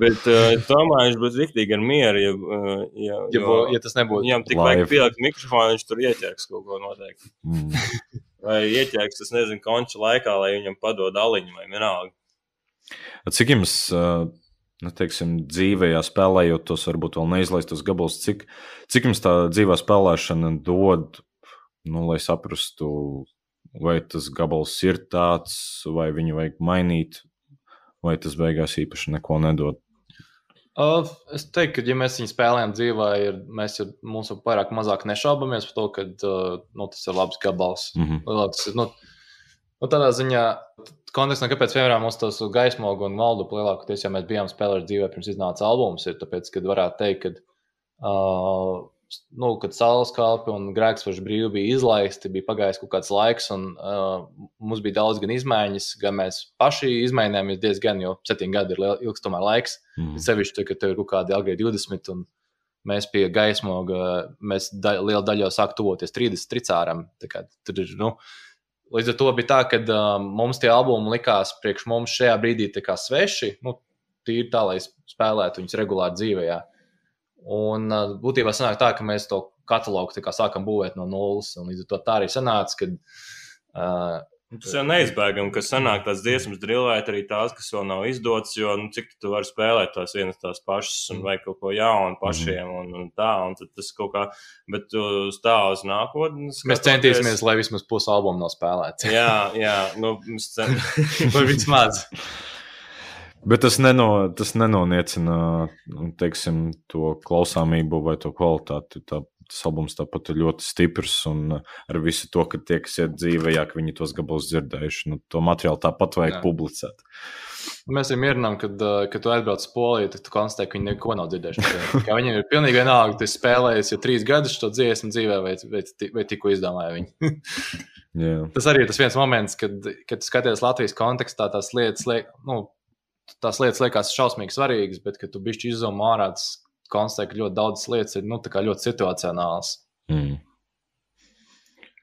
bet uh, tomēr viņš būtu riktīgi ar mieru, ja, ja, ja, jo, ja tas nebūtu. Viņam tik vajag pielikt mikrofonu, viņš tur ieķers kaut ko noteikti. Mm. vai ieķers, tas nezinu, konča laikā, lai viņam padod aliņu vai vienalga. Cik jums, nu, teiksim, dzīvē spēlējot tos, varbūt vēl neizlaistos gabalus, cik, cik jums tā dzīvā spēlēšana dod, nu, lai saprastu, vai tas gabals ir tāds, vai viņu vajag mainīt, vai tas beigās īpaši neko nedod? Uh, es teiktu, ka, ja mēs viņu spēlējam dzīvē, ir, mēs jau mums jau vairāk mazāk nešaubamies par to, ka uh, nu, tas ir labs gabals. Mm -hmm. Lielāks, nu, nu, tādā ziņā kontekstā, kāpēc piemēram mums tos gaismogu un maldu lielākoties, ja mēs bijām spēlējuši dzīvē pirms iznāca albums, ir tāpēc, ka varētu teikt, ka, uh, nu, kad saules kalpi un grēksvaši brīvi bija izlaisti, bija pagājis kaut kāds laiks, un uh, mums bija daudz gan izmaiņas, gan mēs paši izmainījāmies diezgan, jo septiņi gadi ir ilgs tomēr laiks. Mm. Sevišķi, ka tev ir kaut kādi agri 20. Un, mēs pie gaismoga, mēs da, liela daļa jau sāk tuvoties 30 tricāram. Tur ir, nu, Līdz ar to bija tā, ka um, mums tie albumi likās priekš mums šajā brīdī sveši. Nu, tīri tā, lai spēlētu viņus regulāri dzīvē. Un uh, būtībā sanāk tā, ka mēs to katalogu sākam būvēt no nulles. Līdz ar to tā arī sanāca, ka uh, Tas jau neizbēgami, ka sanāk tās dziesmas drillēt arī tās, kas vēl nav izdotas, jo nu, cik tu vari spēlēt tās vienas tās pašas un vai kaut ko jaunu pašiem un, un tā, un tas kaut kā, bet uz tā uz nākotni. Mēs centīsimies, lai vismaz pusi albumu nav spēlēts. jā, jā, nu, mēs centīsimies. vai vismaz. Bet tas, neno, tas nenoniecina nu, teiksim, to klausāmību vai to kvalitāti. Tā tas albums tāpat ir ļoti stiprs un uh, ar visu to, ka tie, kas iet dzīvē, jā, ka viņi tos gabalus dzirdējuši, nu, to materiālu tāpat vajag jā. publicēt. Mēs arī mierinām, kad, uh, kad tu aizbrauc uz Poliju, tad tu konstatē, ka viņi neko nav dzirdējuši. Viņiem ir pilnīgi vienalga, tu spēlējies jau trīs gadus šo dziesmu dzīvē, vai, vai, vai tikko izdomāja viņi. yeah. Tas arī ir tas viens moments, kad, kad skaties Latvijas kontekstā, tās lietas, liek, nu, tās lietas liekas šausmīgi svarīgas, bet, kad tu bišķi izzūmo ārā, tas konstatē, ka ļoti daudzas lietas ir nu, ļoti situacionālas. Mm.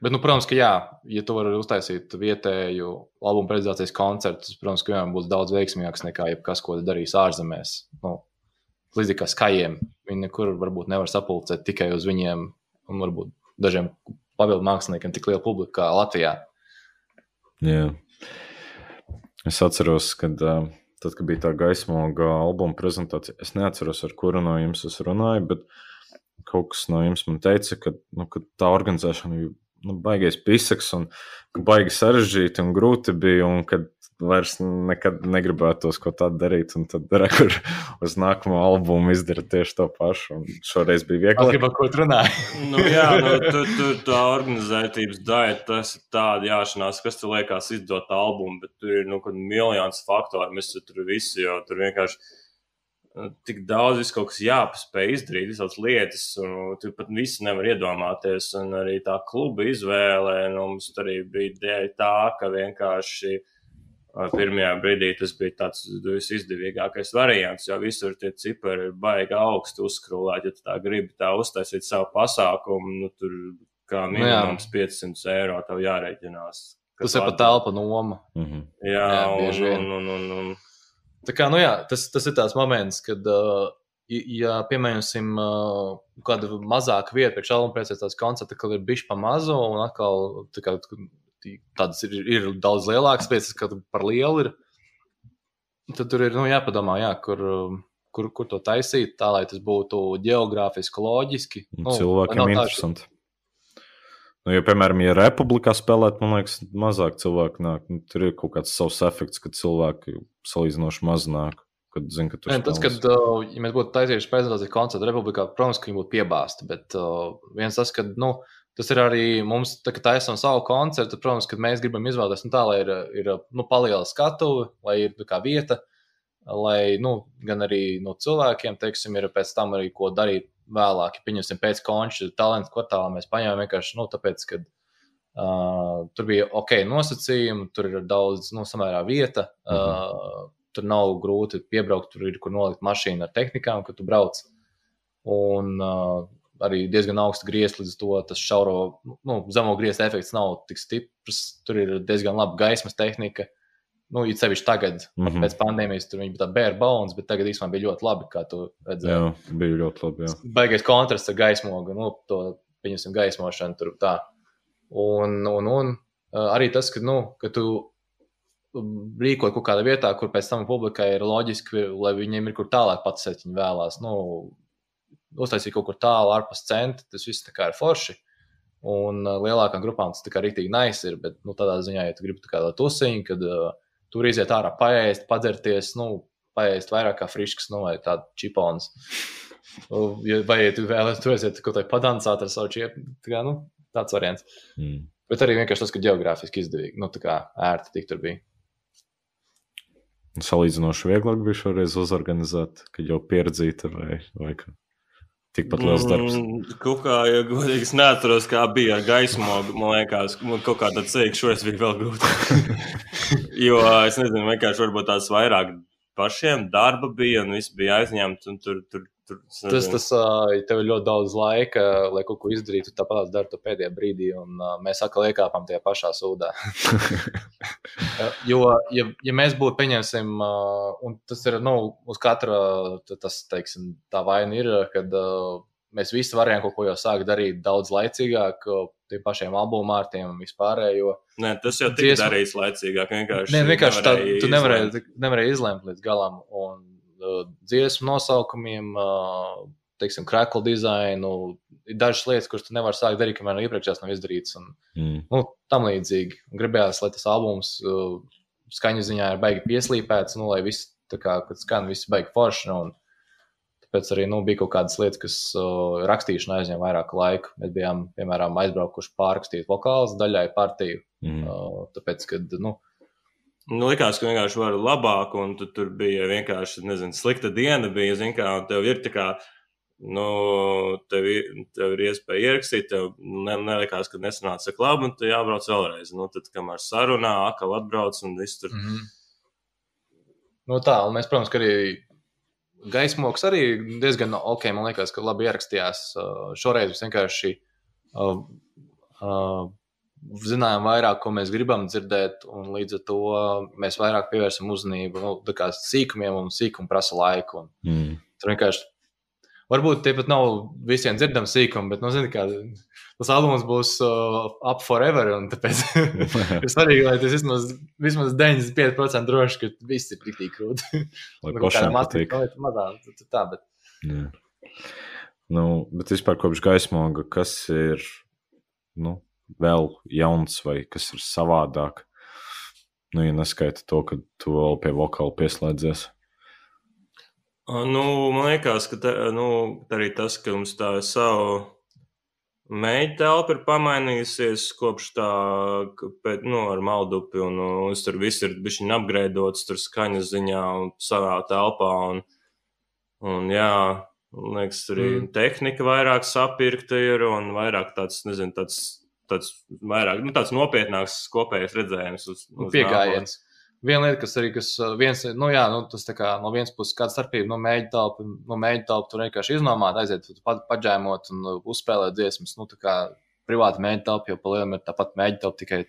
Bet, nu, protams, ka jā, ja tu vari uztaisīt vietēju albumu prezentācijas koncertu, tas, protams, ka viņam būs daudz veiksmīgāks nekā jebkas, ko darīs ārzemēs. Nu, līdzīgi kā skajiem. Viņi nekur varbūt nevar sapulcēt tikai uz viņiem un varbūt dažiem papildu māksliniekiem tik liela publika kā Latvijā. Jā. Es atceros, kad uh, tad, kad bija tā gaismoga albuma prezentācija, es neatceros, ar kuru no jums es runāju, bet kaut kas no jums man teica, ka, nu, ka tā organizēšana nu, baigais pisaks un baigi sarežģīti un grūti bija, un kad vairs nekad negribētos ko tādu darīt. Un tad rekur uz nākamo albumu izdara tieši to pašu. Un šoreiz bija viegli. Gribu, ko tu runā? nu, jā, nu, tur tu, tā organizētības daļa, tas ir tāda jāšanās, kas tur liekas izdot albumu, bet tur ir nu, miljons faktoru. Mēs tur visi jau tur vienkārši tik daudz kaut kas jāpaspēj izdarīt, visādas lietas, un tu pat visu nevar iedomāties. Un arī tā kluba izvēle nu, mums arī bija dēļ tā, ka vienkārši Pirmajā brīdī tas bija tāds visizdevīgākais variants, jo visur tie cipari ir baigi augsti uzskrūlēti. Ja tu tā gribi tā uztaisīt savu pasākumu, nu, tur kā Nu minimums 500 eiro tev jārēķinās. Tas ir pat telpa noma. Mhm. Jā, Jā, un, vien. un, un, un, un, Tā kā, nu jā, tas, tas ir tāds moments, kad, uh, ja, piemēram, uh, kāda mazāka vieta priekš albuma pēc tādas koncerta, kad ir bijuši pa mazu, un atkal tā kā, tādas ir, ir daudz lielākas vietas, kad par lielu ir, tad tur ir nu, jāpadomā, jā, kur, kur, kur to taisīt, tā lai tas būtu geogrāfiski, loģiski. Nu, Cilvēkiem tā, interesanti. Nu, ja, piemēram, ja republikā spēlēt, man liekas, mazāk cilvēku nāk. Nu, tur ir kaut kāds savs efekts, kad cilvēki salīdzinoši maz nāk. Kad zina, ka Nē, tas, kad, uh, ja mēs būtu taisījuši prezentāciju koncertu Republikā, protams, ka viņi būtu piebāzti. Bet uh, viens tas, ka nu, tas ir arī mums, tā, kad taisām savu koncertu, protams, kad mēs gribam izvēlēties nu, tā, lai ir, ir nu, paliela skatuve, lai ir tā kā vieta, lai nu, gan arī no cilvēkiem, teiksim, ir pēc tam arī ko darīt vēlāk. Pieņemsim pēc konča talantu kvartāla, mēs paņēmām vienkārši, nu, tāpēc, ka uh, tur bija ok nosacījumi, tur ir daudz, nu, samērā vieta. Uh, tur nav grūti piebraukt, tur ir kur nolikt mašīnu ar tehnikām, kad tu brauc. Un uh, arī diezgan augsts griezts, līdz to tas šauro, nu, zemo griezta efekts nav tik stiprs. Tur ir diezgan laba gaismas tehnika. Nu, it sevišķi tagad, mm. -hmm. pēc pandēmijas, tur bija tāda bare bones, bet tagad īstenībā bija ļoti labi, kā tu redzēji. Jā, bija ļoti labi. Jā. Baigais kontrasts ar gaismogu, nu, to, pieņemsim, gaismošanu tur tā. Un, un, un arī tas, ka, nu, ka tu rīkot kaut kādā vietā, kur pēc tam publikai ir loģiski, lai viņiem ir kur tālāk pats, viņi vēlās. Nu, uztaisīt kaut kur tālu, ārpus centra, tas viss tā ir forši. Un lielākām grupām tas tā kā rītīgi nice ir, bet nu, tādā ziņā, ja tu gribi tā tādu tusiņu, kad uh, tur iziet ārā, paēst, padzerties, nu, paēst vairāk kā friškas, nu, vai tādu čipons. Vai ja tu vēlaties, tu aiziet kaut kā padancāt ar savu čiepu, tā kā, nu, tāds variants. Mm. Bet arī vienkārši tas, ka geogrāfiski izdevīgi, nu, tā kā ērti tik tur bija. Salīdzinoši vieglāk bija šoreiz uzorganizēt, kad jau pierdzīta vai, vai kā. Tikpat liels darbs. Mm, Kaut kā, ja godīgi, es neatceros, kā bija ar gaismogu. Man liekas, man kaut kā tāds ceļš šoreiz bija vēl grūtāk. jo es nezinu, vienkārši varbūt tās vairāk pašiem darba bija un viss bija aizņemts. Tur, tur, tur, Tas, tas tev ir ļoti daudz laika, lai kaut ko izdarītu. tu Tāpat dari to pēdējā brīdī, un mēs atkal iekāpām tajā pašā sūdā. Jo, ja, ja mēs būtu, pieņemsim, un tas ir nu, uz katra, tas, teiksim, tā vaina ir, kad mēs visi varējām kaut ko jau sākt darīt daudz laicīgāk, tiem pašiem albumārtiem un vispārējo. Nē, tas jau tika dziesma- darīts laicīgāk. Vienkārši, Nē, vienkārši tā, nevarēja tu nevarēji, izlemt. nevarēji izlemt līdz galam. Un dziesmu nosaukumiem, uh, teiksim, krakla dizainu, ir dažas lietas, kuras tu nevari sākt darīt, kamēr no iepriekšējās nav izdarīts. Un, Mm. nu, tam līdzīgi. Gribējās, lai tas albums uh, skaņu ziņā ir baigi pieslīpēts, nu, lai viss kā kad skan, viss baigi forši. Nu, un tāpēc arī nu, bija kaut kādas lietas, kas uh, rakstīšana aizņem vairāk laika. Mēs bijām, piemēram, aizbraukuši pārrakstīt vokālus daļai partiju. Mm. Uh, tāpēc, kad, nu, Nu, likās, ka vienkārši var labāk, un tu, tur bija vienkārši nezinu, slikta diena. Bija, zin, kā, un tev ir tā kā, nu, tev, ir, tev ir iespēja ierakstīt, tev ne, nelikās, ka nesanāca tik labi, un tu jābrauc vēlreiz. Nu, tad, kamēr sarunā, atkal atbrauc un viss tur. Mm -hmm. nu, tā, un mēs, protams, arī gaismoks arī diezgan ok. Man liekas, ka labi ierakstījās. Šoreiz mēs vienkārši uh, uh, zinājām vairāk, ko mēs gribam dzirdēt, un līdz ar to mēs vairāk pievērsam uzmanību nu, sīkumiem, un sīkumi prasa laiku. Un Mm. tur vienkārši Varbūt tie pat nav visiem dzirdami sīkumi, bet, nu, zini, kā tas albums būs uh, up forever. un Tāpēc ir svarīgi, lai tas vismaz, vismaz 95% droši, ka viss ir tik krūti. Lai Nu, pašam mazā patīk. mazā tā, bet Jā. Nu, bet vispār kopš gaismoga, kas ir nu, vēl jauns vai kas ir savādāk? Nu, ja neskaita to, ka tu vēl pie vokāla pieslēdzies. Nu, man liekas, ka te, nu, arī tas, ka mums tā savu meita telpa ir pamainījusies kopš tā, ka pēc, nu, ar maldupi, un, un tur viss ir bišķiņ apgraidots, tur skaņas ziņā un savā telpā, un, un jā, man liekas, arī mm. tehnika vairāk sapirkta ir, un vairāk tāds, nezinu, tāds, tāds vairāk, nu, tāds nopietnāks kopējais redzējums uz, nu, uz pieejams. viena lieta, kas arī, kas uh, viens, nu jā, nu, tas tā kā no vienas puses kāda starpība, nu, mēģi telpu, nu, mēģi telpu tur vienkārši iznomāt, aiziet, pa, paģēmot un uh, uzspēlēt dziesmas, nu, tā kā privāti mēģi telpu, jo palielam ir tāpat mēģi telpu, tikai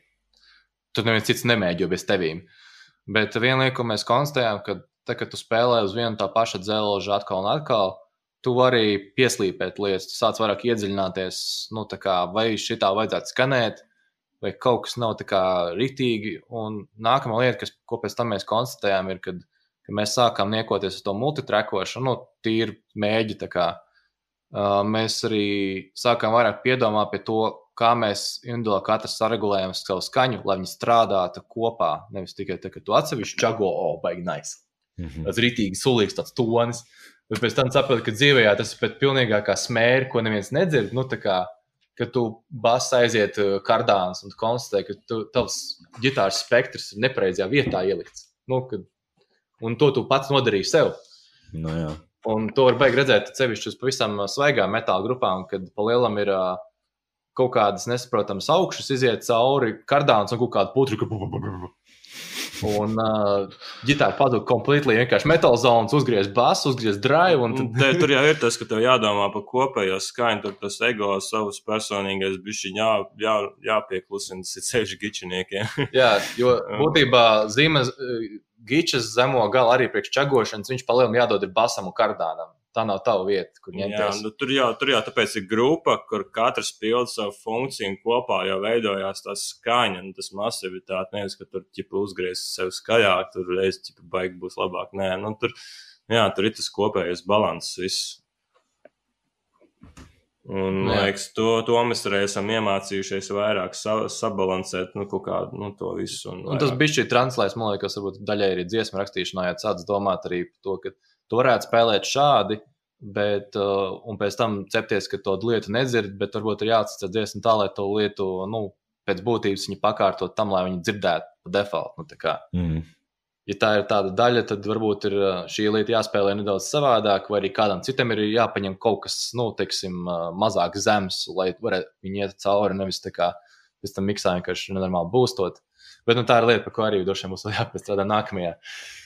tur neviens cits nemēģi, jo bez tevīm. Bet viena lieta, ko mēs konstatējām, ka, tā, kad tu spēlē uz vienu tā paša dzelža atkal un atkal, tu vari pieslīpēt lietas, tu sāc vairāk iedziļināties, nu, tā kā, vai šitā vajadzētu skanēt, vai kaut kas nav tā kā ritīgi. Un nākamā lieta, kas, ko pēc tam mēs konstatējām, ir, kad, kad mēs sākām niekoties uz to multitrakošanu, nu, tīri mēģi. Kā, uh, mēs arī sākām vairāk piedomāt pie to, kā mēs individuāli katrs saregulējam savu skaņu, lai viņi strādātu kopā. Nevis tikai tā, ka tu atsevišķi čago, oh, baigi nice. Mm -hmm. Tas rītīgi sulīgs, tāds tonis. Bet pēc tam saproti, ka dzīvē tas ir pēc pilnīgākā smēra, ko neviens nedzird. Nu, kā, ka tu bas aiziet uh, kardāns un konstatē, ka tu, tavs ģitāras spektrs ir nepareizajā vietā ielikts. Nu, kad, un to tu pats nodarīji sev. Nu, jā. un to var beigties redzēt sevišķi uz pavisam uh, svaigām metāla grupām, kad pa lielam ir uh, kaut kādas nesaprotamas augšas, iziet cauri kardāns un kaut kāda putra. Un uh, ģitāra pazuda kompletīgi. Vienkārši metāla zonas uzgriež basu, uzgriež drive. Tad... Te, tur jau ir tas, ka tev jādomā par kopējo skaņu, tur tas ego, savs personīgais bišķiņš jā, jā, jāpieklusina ceļš gičiniekiem. jā, jo būtībā zīmes gičas zemo galu arī priekš čagošanas, viņš palielināt jādod ir basam un kardānam tā nav tava vieta, kur ņemties. Jā, nu, tur, jau, tur jau tāpēc ir grupa, kur katrs pilda savu funkciju un kopā jau veidojās tā skaņa un tas masivitāte. Nevis, ka tur ķipa uzgriezīs sev skaļāk, tur reiz ķipa baigi būs labāk. Nē, nu, tur, jā, tur ir tas kopējais balans viss. Un, man liekas, to, to mēs arī esam iemācījušies vairāk sa, sabalansēt nu, kādu, nu, to visu. Un, un tas bija šī translēs, man liekas, varbūt daļai arī dziesmu rakstīšanā, ja sāc domāt arī par to, ka tu varētu spēlēt šādi, bet, uh, un pēc tam cepties, ka to lietu nedzird, bet varbūt ir jāatcer dziesmu tā, lai to lietu, nu, pēc būtības viņi pakārtot tam, lai viņi dzirdētu pa default. Nu, mm. Ja tā ir tāda daļa, tad varbūt ir uh, šī lieta jāspēlē nedaudz savādāk, vai arī kādam citam ir jāpaņem kaut kas, nu, teiksim, uh, mazāk zems, lai varētu viņi iet cauri, nevis tā kā pēc tam miksā vienkārši nenormāli būstot. Bet nu, tā ir lieta, par ko arī droši vien vēl jāpiestrādā nākamajā.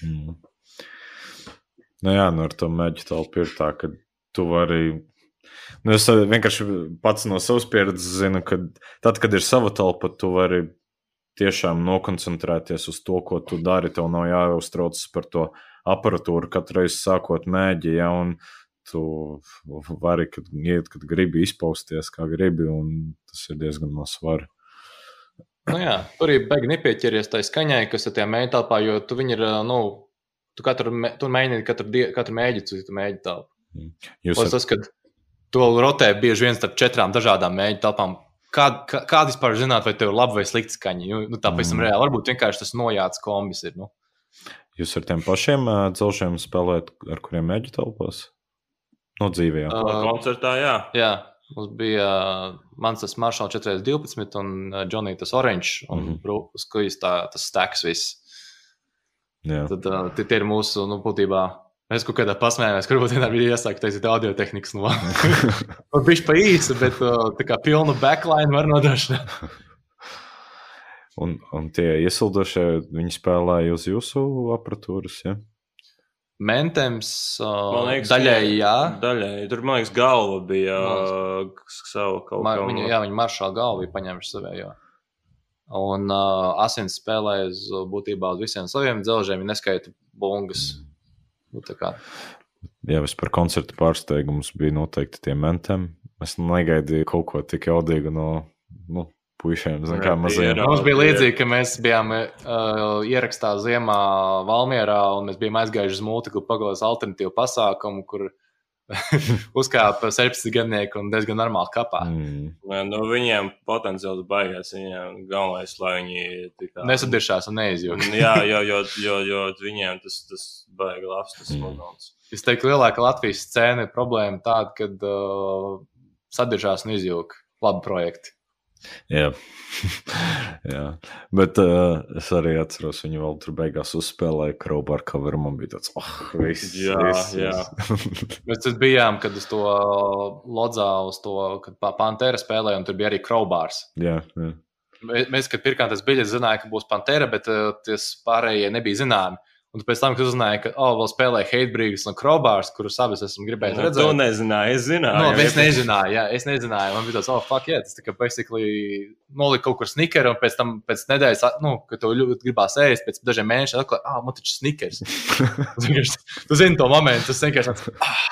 Mm. Nu, jā, nu ar to mēģi telpu ir tā, ka tu vari. Nu, es vienkārši pats no savas pieredzes zinu, ka tad, kad ir sava telpa, tu vari tiešām nokoncentrēties uz to, ko tu dari. Tev nav jāuztraucas par to aparatūru katru reizi sākot mēģi. Ja, tu vari, kad, iet, kad gribi izpausties, kā gribi, un tas ir diezgan maz svaru. Nu jā, tur ir beigts nepieķeries tai skaņai, kas ir tajā telpā, jo tu viņi ir, nu, Tu katru, tu mēģini katru, die, katru mēģi citu mēģi telpu. Mm. Jūs esat... tas, ka to rotē bieži vien starp četrām dažādām mēģi telpām. Kā, kā, kā vispār zināt, vai tev ir laba vai slikta skaņa? Nu, nu, tā tam mm. reāli varbūt vienkārši tas nojāts kombis ir. Nu. Jūs ar tiem pašiem uh, celšiem spēlējat, ar kuriem mēģi telpos? No dzīvē. Uh, koncertā, jā. jā. Mums bija uh, mans tas Maršals 412 un uh, Johnny tas Orange un mm -hmm. kujas tā, tas steks viss. Jā. Tad uh, tie ir mūsu, nu, būtībā. Mēs kaut kādā pasmējāmies, kur vienā bija iesākt taisīt audio tehnikas no. Nu, viņš pa īsu, bet uh, tā kā pilnu backline var nodrošināt. un, un tie iesildošie, viņi spēlēja uz jūsu aparatūras, ja? Mentems uh, liekas, daļēji, jā. Daļēji. Tur, man liekas, galva bija uh, savu kaut kādu. Viņa, jā, viņa maršāla galva bija paņēmuši savējo. Un uh, asins spēlē uz būtībā uz visiem saviem dzelžiem, ja neskaita bungas. Nu, Jā, es par koncertu pārsteigumus bija noteikti tie mentiem. Es negaidīju kaut ko tik jaudīgu no nu, puišiem, zin, kā mazajiem. Mums bija līdzīgi, ka mēs bijām uh, ierakstā ziemā Valmierā un mēs bijām aizgājuši uz multiklu pagājušas alternatīvu pasākumu, kur uzkāpa 17 gadnieku un diezgan normāli kapā. Mm. Nu, viņiem potenciāls baigās. Viņiem galvenais, lai viņi kā... nesadiršās un neizjūtas. jā, jo, jo, jo, jo viņiem tas, tas baigi labs, tas mm. modelis. Es teiktu, lielākā Latvijas scēna ir problēma tāda, ka uh, sadiršās un izjūta labi projekti. Jā. jā, bet uh, es arī atceros, viņu vēl tur beigās uzspēlēja Kraubu ar coveru. Man bija tāds, oh, viss. Jā, viss, jā. Mēs tur bijām, kad uz to lodzā, uz to, kad Pantēra spēlēja, un tur bija arī Kraubārs. Jā, jā. Mēs, kad pirkām tas biļetes, zinājām, ka būs Pantera, bet uh, tas pārējie nebija zināmi. Un pēc tam, kad uzzināju, ka, oh, vēl spēlē Heitbrīgs un Krobārs, kurus abus esmu gribējis Nu, redzēt. To nezināju, es zināju. No, es nezināju, jā, es nezināju. Man bija tāds, oh, fuck, yeah, tas tā kā basically nolika kaut kur snickeru, un pēc tam, pēc nedēļas, nu, kad to ļoti gribās ēst, pēc dažiem mēnešiem, atklāja, ah, man taču snickers. Tu zini to momentu, tas vienkārši tāds, ah,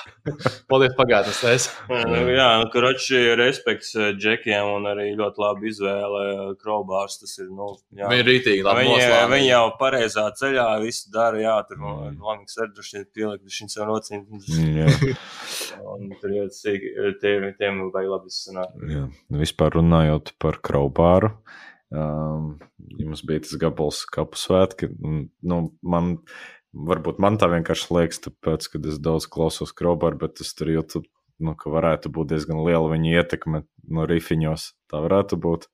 paldies pagātnes, es. Nu, jā, nu, kroči, respekts eh, džekiem un arī ļoti labi izvēle Krobārs. Tas ir, nu, jā. Viņi ir rītīgi, labi Viņi, noslēgti. viņi jau pareizā ceļā visu dara. Jā, tur Lamaks arī droši vien pielikt šim nocīm. Jā, Un tur jau sīki, tiem, tiem vajag labi sanākt. jā. Vispār runājot par kraubāru. Um, jums bija tas gabals kapu svētki. Nu, man, varbūt man tā vienkārši liekas, tāpēc, ka es daudz klausos kraubāru, bet es tur jūtu, nu, ka varētu būt diezgan liela viņa ietekme no rifiņos. Tā varētu būt.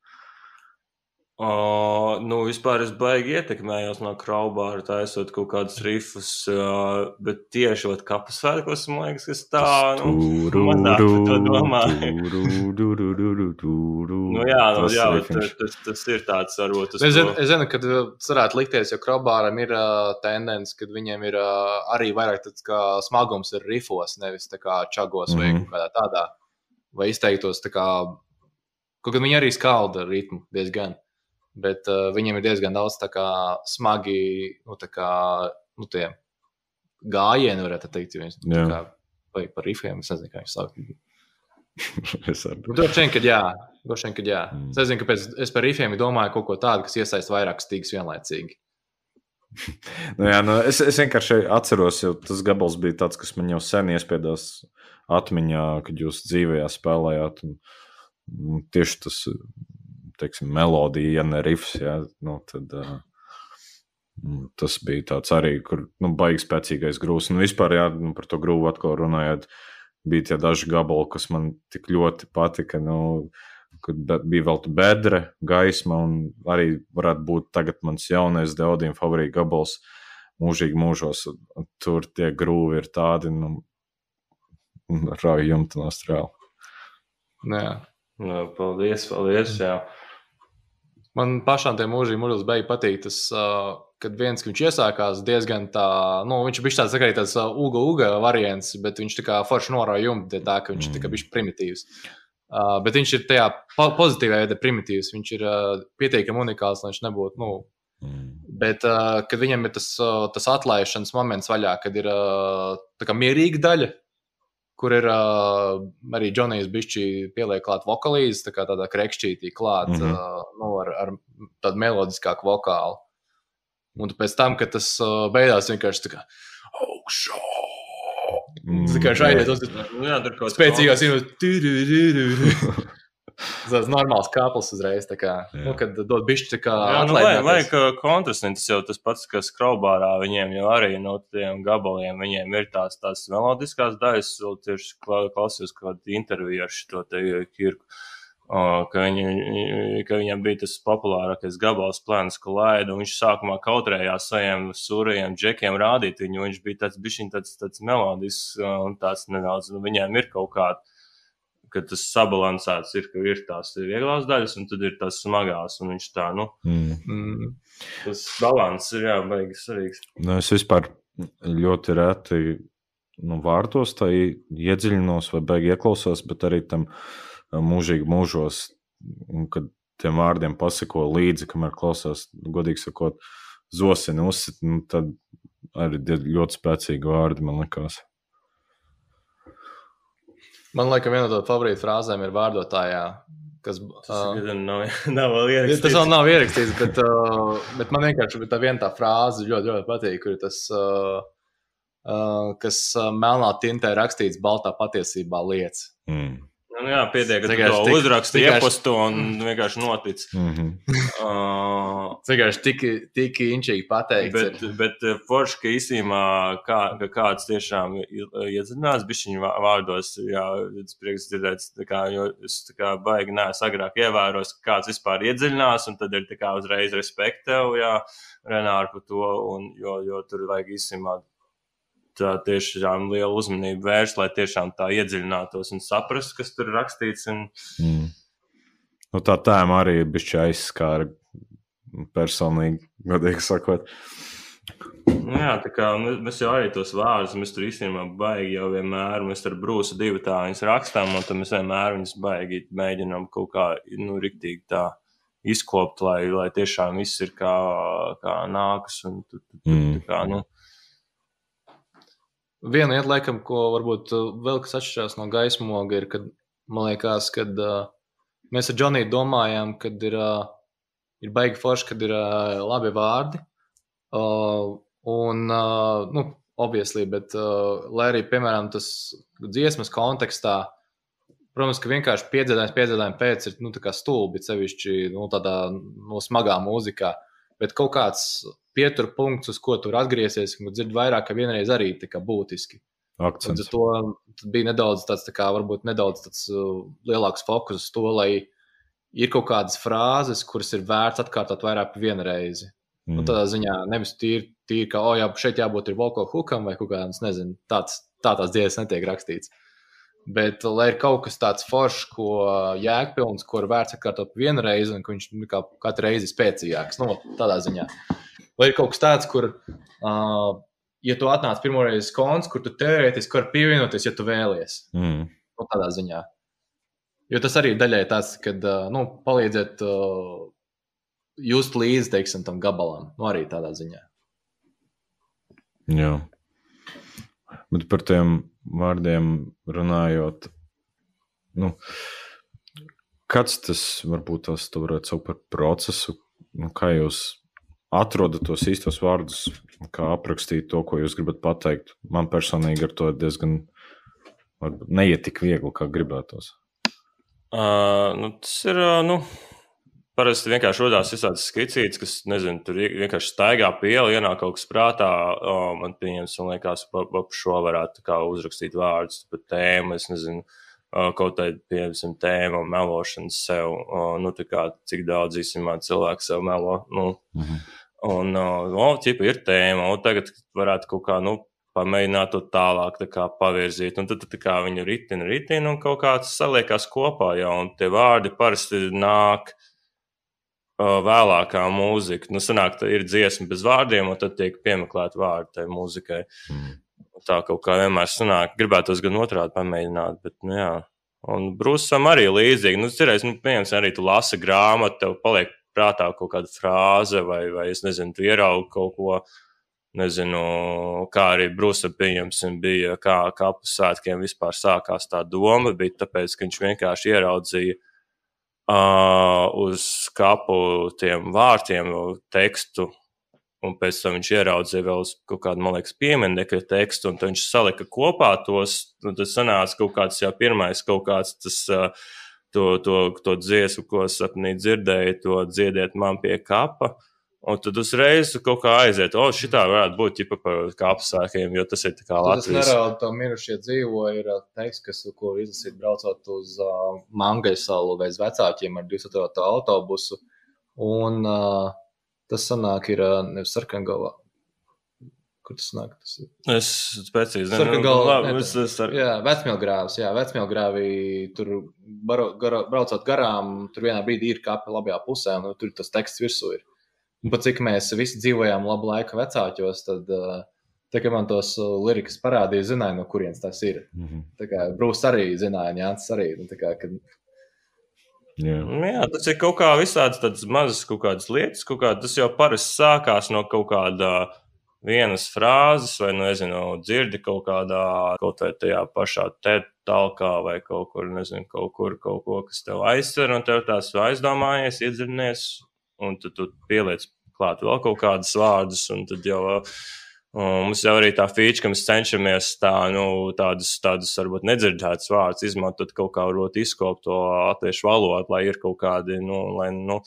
O, nu, vispār es baigi ietekmējos no kraubāra, taisot kaut kādus rifus, uh, bet tieši vat kapas svētkos, man liekas, kas tā, nu, mazāk par to domāju. Nu, jā, nu, Tas jā bet tas, tas, tas ir tāds varbūt. Es zinu, to- es zinu, ka tas varētu likties, jo Krabāram ir uh, tendence, ka viņiem ir uh, arī vairāk tāds kā smagums ir rifos, nevis tā kā čagos vai Mhm. kaut kādā tādā. Vai izteiktos tā kā, kaut gan viņi arī skalda ritmu diezgan, bet uh, viņiem ir diezgan daudz kā smagi, nu kā, nu tie gājieni, varētu teikt, Jā. kā, vai par rifiem, es nezinu, kā viņi sauc. Nu, Droši vien, ka jā. Vien, ka jā. Mm. Es nezinu, kāpēc es par rifiem domāju kaut ko tādu, kas iesaista vairākas stīgas vienlaicīgi. Nu, jā, nu, es, es vienkārši atceros, jo tas gabals bija tāds, kas man jau sen iespiedās atmiņā, kad jūs dzīvē spēlējāt. Un, un tieši tas, teiksim, melodija, ja ne rifs, jā, nu, tad, uh, tas bija tāds arī, kur nu, baigs spēcīgais grūs. Un vispār, jā, nu, par to grūvu atkal runājot, bija tie daži gabali, kas man tik ļoti patika. Nu, be- bija vēl tā bedra, gaisma, un arī varētu būt tagad mans jaunais Daudījuma favorīta gabals, mūžīgi mūžos. Tur tie grūvi ir tādi, nu, rauj jumta no strēla. Jā. Nu, paldies, paldies. Jā. Man pašām tie mūžīgi mūžos beigas patīk. Tas, kad viens viņš iesākās diezgan tā, nu, viņš bija tāds, tā tāds uga, uga variants, bet viņš tā kā forši norauj jumtu, tā ka viņš tā kā bija primitīvs. Uh, bet viņš ir tajā po pozitīvā veidā primitīvs. Viņš ir uh, pietiekami unikāls, lai viņš nebūtu. Nu, Mm. Bet, uh, kad viņam ir tas, uh, tas atlaišanas moments vaļā, kad ir uh, tā kā mierīga daļa, kur ir uh, arī Džonijs Bišķi pieliek klāt vokalīzes, tā kā tādā krekšķītī klāt, mm. -hmm. uh, nu, ar, ar tādu melodiskāku vokālu. Un pēc tam, kad tas uh, beigās vienkārši tā kā augšā. Tas vienkārši aiziet uz Nu, jā, tur kaut kas spēcīgās ielas. Tas normāls kāplis uzreiz, kā, Jā. nu, kad dod bišķi tā kā Jā, nu, vajag, atlaidināties. vajag uh, kontrasts, tas jau tas pats, kas kraubārā viņiem jau arī no tiem gabaliem. Viņiem ir tās, tās melodiskās daļas, vēl tieši kla- klausījos kādu interviju ar šo te uh, Kirku. Uh, ka, viņi, ka viņam bija tas populārākais gabals, plāns, ko laida. un Viņš sākumā kautrējās saviem sūrajiem džekiem rādīt viņu. Viņš bija tāds, bišķiņ, tāds, tāds melodisks uh, un tāds nedaudz. Nu, viņiem ir kaut kāda ka tas sabalansēts ir, ka ir tās vieglās daļas, un tad ir tās smagās. Un viņš tā, nu, Mm. Mm. tas balans ir jābeig svarīgs. Nu, es vispār ļoti reti nu, vārtos tā iedziļinos vai beig ieklausos, bet arī tam ā, mūžīgi mūžos, un kad tiem vārdiem pasako līdzi, kamēr klausās, godīgi sakot, zosini uzsit, nu, tad arī ļoti spēcīgi vārdi, man liekas. Man liekas, viena no favorītu frāzēm ir vārdotājā, kas. Tas Uh, nav, nav vēl Tas ierakstīts. vēl nav ierakstīts, bet, uh, bet man vienkārši tā viena tā frāze ļoti, ļoti patīk, kur ir tas, uh, uh, kas melnā tintē rakstīts, baltā patiesībā lietas. Mm. Nu, jā, pietiek, ka tu to vienkārši- iepostu un vienkārši notic. Mm -hmm. Uh, vienkārši tik, tik inčīgi pateikts. Bet, ir. bet eh, forši, ka īsumā kā, ka kāds tiešām iedziļinās bišķiņu vārdos, jā, tas prieks dzirdēt, kā, jo es tā kā baigi neesmu agrāk ievēros, ka kāds vispār iedziļinās, un tad ir tā kā uzreiz respekt tev, jā, Renāri par to, un, jo, jo tur vajag īsumā tā tiešām liela uzmanība vērst, lai tiešām tā iedziļinātos un saprastu, kas tur ir rakstīts. Un, mm. Nu, tā tēma arī bijusi aizskāra personīgi, godīgi sakot. Nu jā, tā kā mēs jau arī tos vārdus, mēs tur īstenībā baigi jau vienmēr, mēs ar brūsu divu tā viņas rakstām, un tad mēs vienmēr viņas baigi mēģinām kaut kā, nu, riktīgi tā izkopt, lai, lai tiešām viss ir kā, kā nākas. Un, tu, tu, tu, mm. kā, nu. Viena lieta, laikam, ko varbūt uh, vēl kas atšķirās no gaismoga, ir, kad man liekas, ka uh, mēs ar Džoniju domājām, ka ir, uh, ir baigi forši, kad ir uh, labi vārdi. Uh, un, uh, nu, obviously, bet, uh, lai arī, piemēram, tas dziesmas kontekstā, Protams, ka vienkārši piedzīvājums, piedzīvājums pēc ir nu, stulbi, sevišķi nu, tādā nu, smagā mūzikā. Bet kaut kāds pieturpunkts, uz ko tur atgriezies, un dzird vairāk, ka vienreiz arī būtiski. Akcents. To bija nedaudz tāds, tā kā, varbūt nedaudz tāds uh, lielāks fokus uz to, lai ir kaut kādas frāzes, kuras ir vērts atkārtot vairāk par vienu reizi. Mm. Nu, tādā ziņā nevis tīri, tīri ka, oh, jā, šeit jābūt ir vocal hookam vai kaut kādam, nezinu, tāds, tā tās dziesmas netiek rakstīts. Bet, lai ir kaut kas tāds foršs, ko jēgpilns, ko ir vērts atkārtot vienu reizi, un viņš nu, kā katru reizi ir spēcīgāks. Nu, tādā ziņā. Vai ir kaut kas tāds, kur, uh, ja tu atnāc pirmo reizi konts, kur tu teorētiski vari pievienoties, ja tu vēlies. Mm. Nu, tādā ziņā. Jo tas arī daļai tāds, kad uh, nu, palīdziet uh, just līdzi, teiksim, tam gabalam. Nu, arī tādā ziņā. Jā. Bet par tiem vārdiem runājot, nu, kāds tas varbūt tas varētu saukt par procesu, nu, kā jūs atrodat tos īstos vārdus, kā aprakstīt to, ko jūs gribat pateikt. Man personīgi ar to diezgan varbūt, neiet tik viegli, kā gribētos. Uh, nu, tas ir. Uh, nu Parasti vienkārši rodās visādas skicītes, kas, nezinu, tur vienkārši staigā pie ielas, ienāk kaut kas prātā. O, man pieņems, un liekas, pa šo varētu kā uzrakstīt vārdus par tēmu. Es nezinu, kaut kāda, piemēram, tēma, melošanas sev. O, nu, tā kā cik daudz īstenībā cilvēku sev melo. Nu, -hmm. Un, o, ķipa ir tēma, un tagad varētu kaut kā, nu, pamēģināt to tālāk tā pavirzīt. Un tad, tad kā viņu ritina, ritina, un kaut kāds saliekās kopā jau, un tie vārdi parasti nāk vēlākā mūzika. Nu, sanāk, ir dziesma bez vārdiem, un tad tiek piemeklēta vārdi tai mūzikai. Mm. Tā kaut kā vienmēr sanāk, gribētos gan otrādi pamēģināt, bet, nu, jā. Un Brūsam arī līdzīgi. Nu, cerēs, nu, piemēram, arī tu lasi grāmatu, tev paliek prātā kaut kāda frāze, vai, vai es nezinu, tu ieraugi kaut ko. Nezinu, kā arī pieņemsim, bija, kā kapu svētkiem vispār sākās tā doma, bija tāpēc, ka viņš vienkārši ieraudzīja uh, uh, uz kapu tiem vārtiem tekstu. Un pēc tam viņš ieraudzīja vēl kaut kādu, man liekas, pieminiektu tekstu, un viņš salika kopā tos. Tas sanāca kaut kāds jau pirmais, kaut kāds tas, to, to, to dziesmu, ko sapnī dzirdēju, to dziediet man pie kapa. Uh, Un tad uzreiz kaut kā aiziet, o, šitā varētu būt ģipa par kāpsēkiem, jo tas ir tā kā Latvijas. Tas nerāda, to mirušie dzīvo, ir teksts, kas, ko izlasīt braucot uz uh, Mangaisalu vai uz vecākiem ar 200 autobusu. Un uh, tas sanāk ir uh, nevis sarkangalā. Kur tas nāk? Tas ir. Es precīzi nezinu. Es, es ar... Jā, vecmielgrāvs, jā, vecmielgrāvī tur baro, garo, braucot garām, tur vienā brīdī ir kāpa labajā pusē, un tur tas teksts virsū ir. Un pat cik mēs visi dzīvojām labu laiku vecākos, tad, tā kā man tos lirikas parādīja, zināja, no kurienes tas ir. Mm -hmm. Tā kā Brūss arī zināja, Jānis arī. Nu, kā, kad... Jā. Nu jā, tas ir kaut kā visādas mazas kaut kādas lietas, kaut kā, tas jau parasti sākās no kaut kāda vienas frāzes, vai, nu, nezinu, dzirdi kaut kādā, kaut vai tajā pašā te talkā, vai kaut kur, nezinu, kaut kur, kaut ko, kas tev aizsver, un tev tās aizdomājies, iedzirnies, un tu, tu pieliec klāt vēl kaut kādus vārdus, un tad jau. Un mums jau arī tā feature, ka mēs cenšamies tā, nu, tādus, tādus varbūt nedzirdētus vārdus izmantot kaut kā varbūt izkopt to latviešu valodu, lai ir kaut kādi, nu, lai, nu,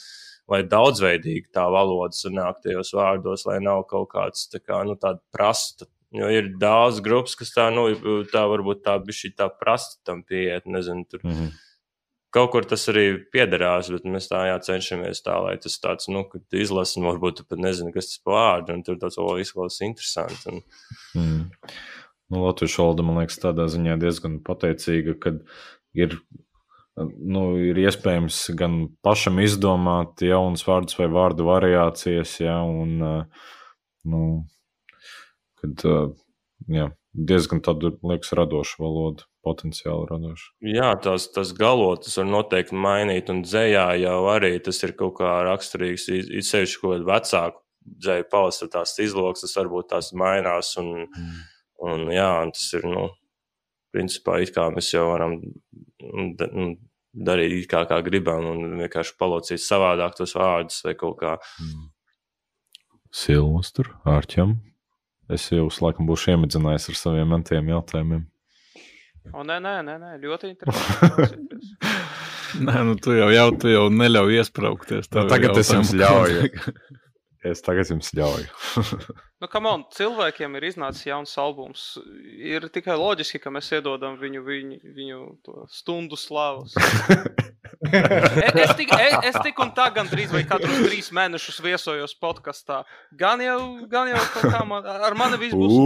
lai daudzveidīgi tā valoda sanāk tajos vārdos, lai nav kaut kāds tā kā, nu, tāda prasta. Jo ir daudz grupas, kas tā, nu, tā varbūt tā bija tā prasta tam pieiet, nezinu, tur. Mm -hmm kaut kur tas arī piederās, bet mēs tā jā, cenšamies tā, lai tas tāds, nu, kad izlasi, un varbūt pat nezini, kas tas vārds, un tur tāds, o, izklausās interesanti. Un... Mm. Nu, Latvijas valoda, man liekas, tādā ziņā diezgan pateicīga, kad ir nu, ir iespējams gan pašam izdomāt jaunus vārdus vai vārdu variācijas, ja, un nu, kad, jā, diezgan tādu, liekas, radošu valodu, potenciāli radošu. Jā, tās, tas galotas var noteikti mainīt, un dzējā jau arī tas ir kaut kā raksturīgs, it sevišķi kaut kādu vecāku dzēju paustu, tās izloksnes varbūt tās mainās, un, mm. un jā, un tas ir, nu, principā it kā mēs jau varam nu, darīt kā, kā gribam, un vienkārši palocīt savādāk tos vārdus vai kaut kā. Mm. Silvestru, Ārķam, es jau laikam būšu iemedzinājis ar saviem mentiem jautājumiem. O, nē, nē, nē, nē ļoti interesanti. nē, nu tu jau, jau, tu jau neļauj iesprāgties. Nu, tagad es jums ļauju. Es tagad jums ļauju. nu, kam on, cilvēkiem ir iznācis jauns albums. Ir tikai loģiski, ka mēs iedodam viņu, viņu, viņu stundu slavas. es, tik, es, es tik un tā gandrīz vai katrus trīs mēnešus viesojos podkastā. Gan jau, gan jau kā man, ar mani viss būs.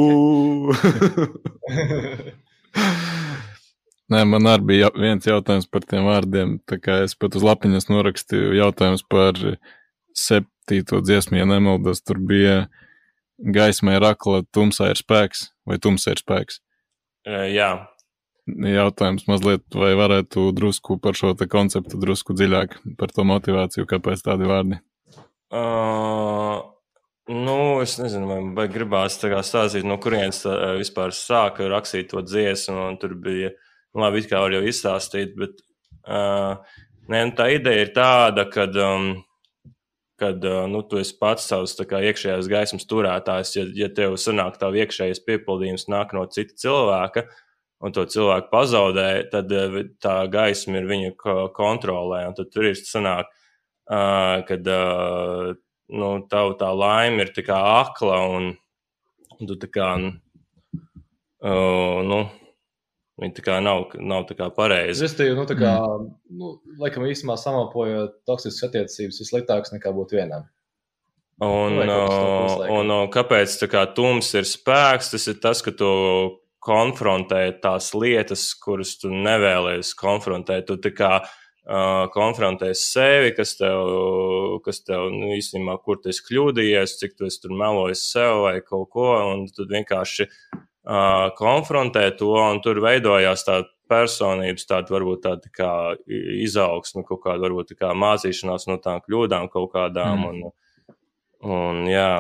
Nē, man arī bija viens jautājums par tiem vārdiem. Tā kā es pat uz lapiņas norakstīju jautājums par septīto dziesmu, ja nemaldos, tur bija gaismai ir akla, tumsā ir spēks, vai tumsā ir spēks? Jā. Jautājums mazliet, vai varētu drusku par šo konceptu drusku dziļāk, par to motivāciju, kāpēc tādi vārdi? Uh, nu, es nezinu, vai gribās stāstīt, no kurienes vispār sāka rakstīt to dziesmu, un tur bija, nu, labi, it kā var jau izstāstīt, bet uh, ne, nu, tā ideja ir tāda, ka um, kad nu, tu esi pats savs kā, iekšējās gaismas turētājs. Ja, ja tev sanāk tā iekšējais piepildījums nāk no cita cilvēka, un to cilvēku pazaudē, tad tā gaisma ir viņa kontrolē. Tad tur ir sanāk, kad nu, tavu tā laime ir tā akla un, un tu tā kā. Nu, Viņi tā kā nav, nav tā kā pareizi. Es teiktu, nu, tā kā, mm. nu, laikam, īstenībā samapojot toksiskas attiecības, ir sliktāks nekā būt vienam. Un, nu, un, un, un kāpēc tā kā tums ir spēks? Tas ir tas, ka tu konfrontē tās lietas, kuras tu nevēlies konfrontēt. Tu tā kā uh, konfrontē sevi, kas tev, kas tev nu, īstenībā, kur tu esi kļūdījies, cik tu esi tur melojis sev vai kaut ko, un tad vienkārši uh, konfrontē to, un tur veidojās tā personības, tāda varbūt tāda kā izaugsme, kaut kāda varbūt kā mācīšanās no tām kļūdām kaut kādām. Mm. Un, un, jā.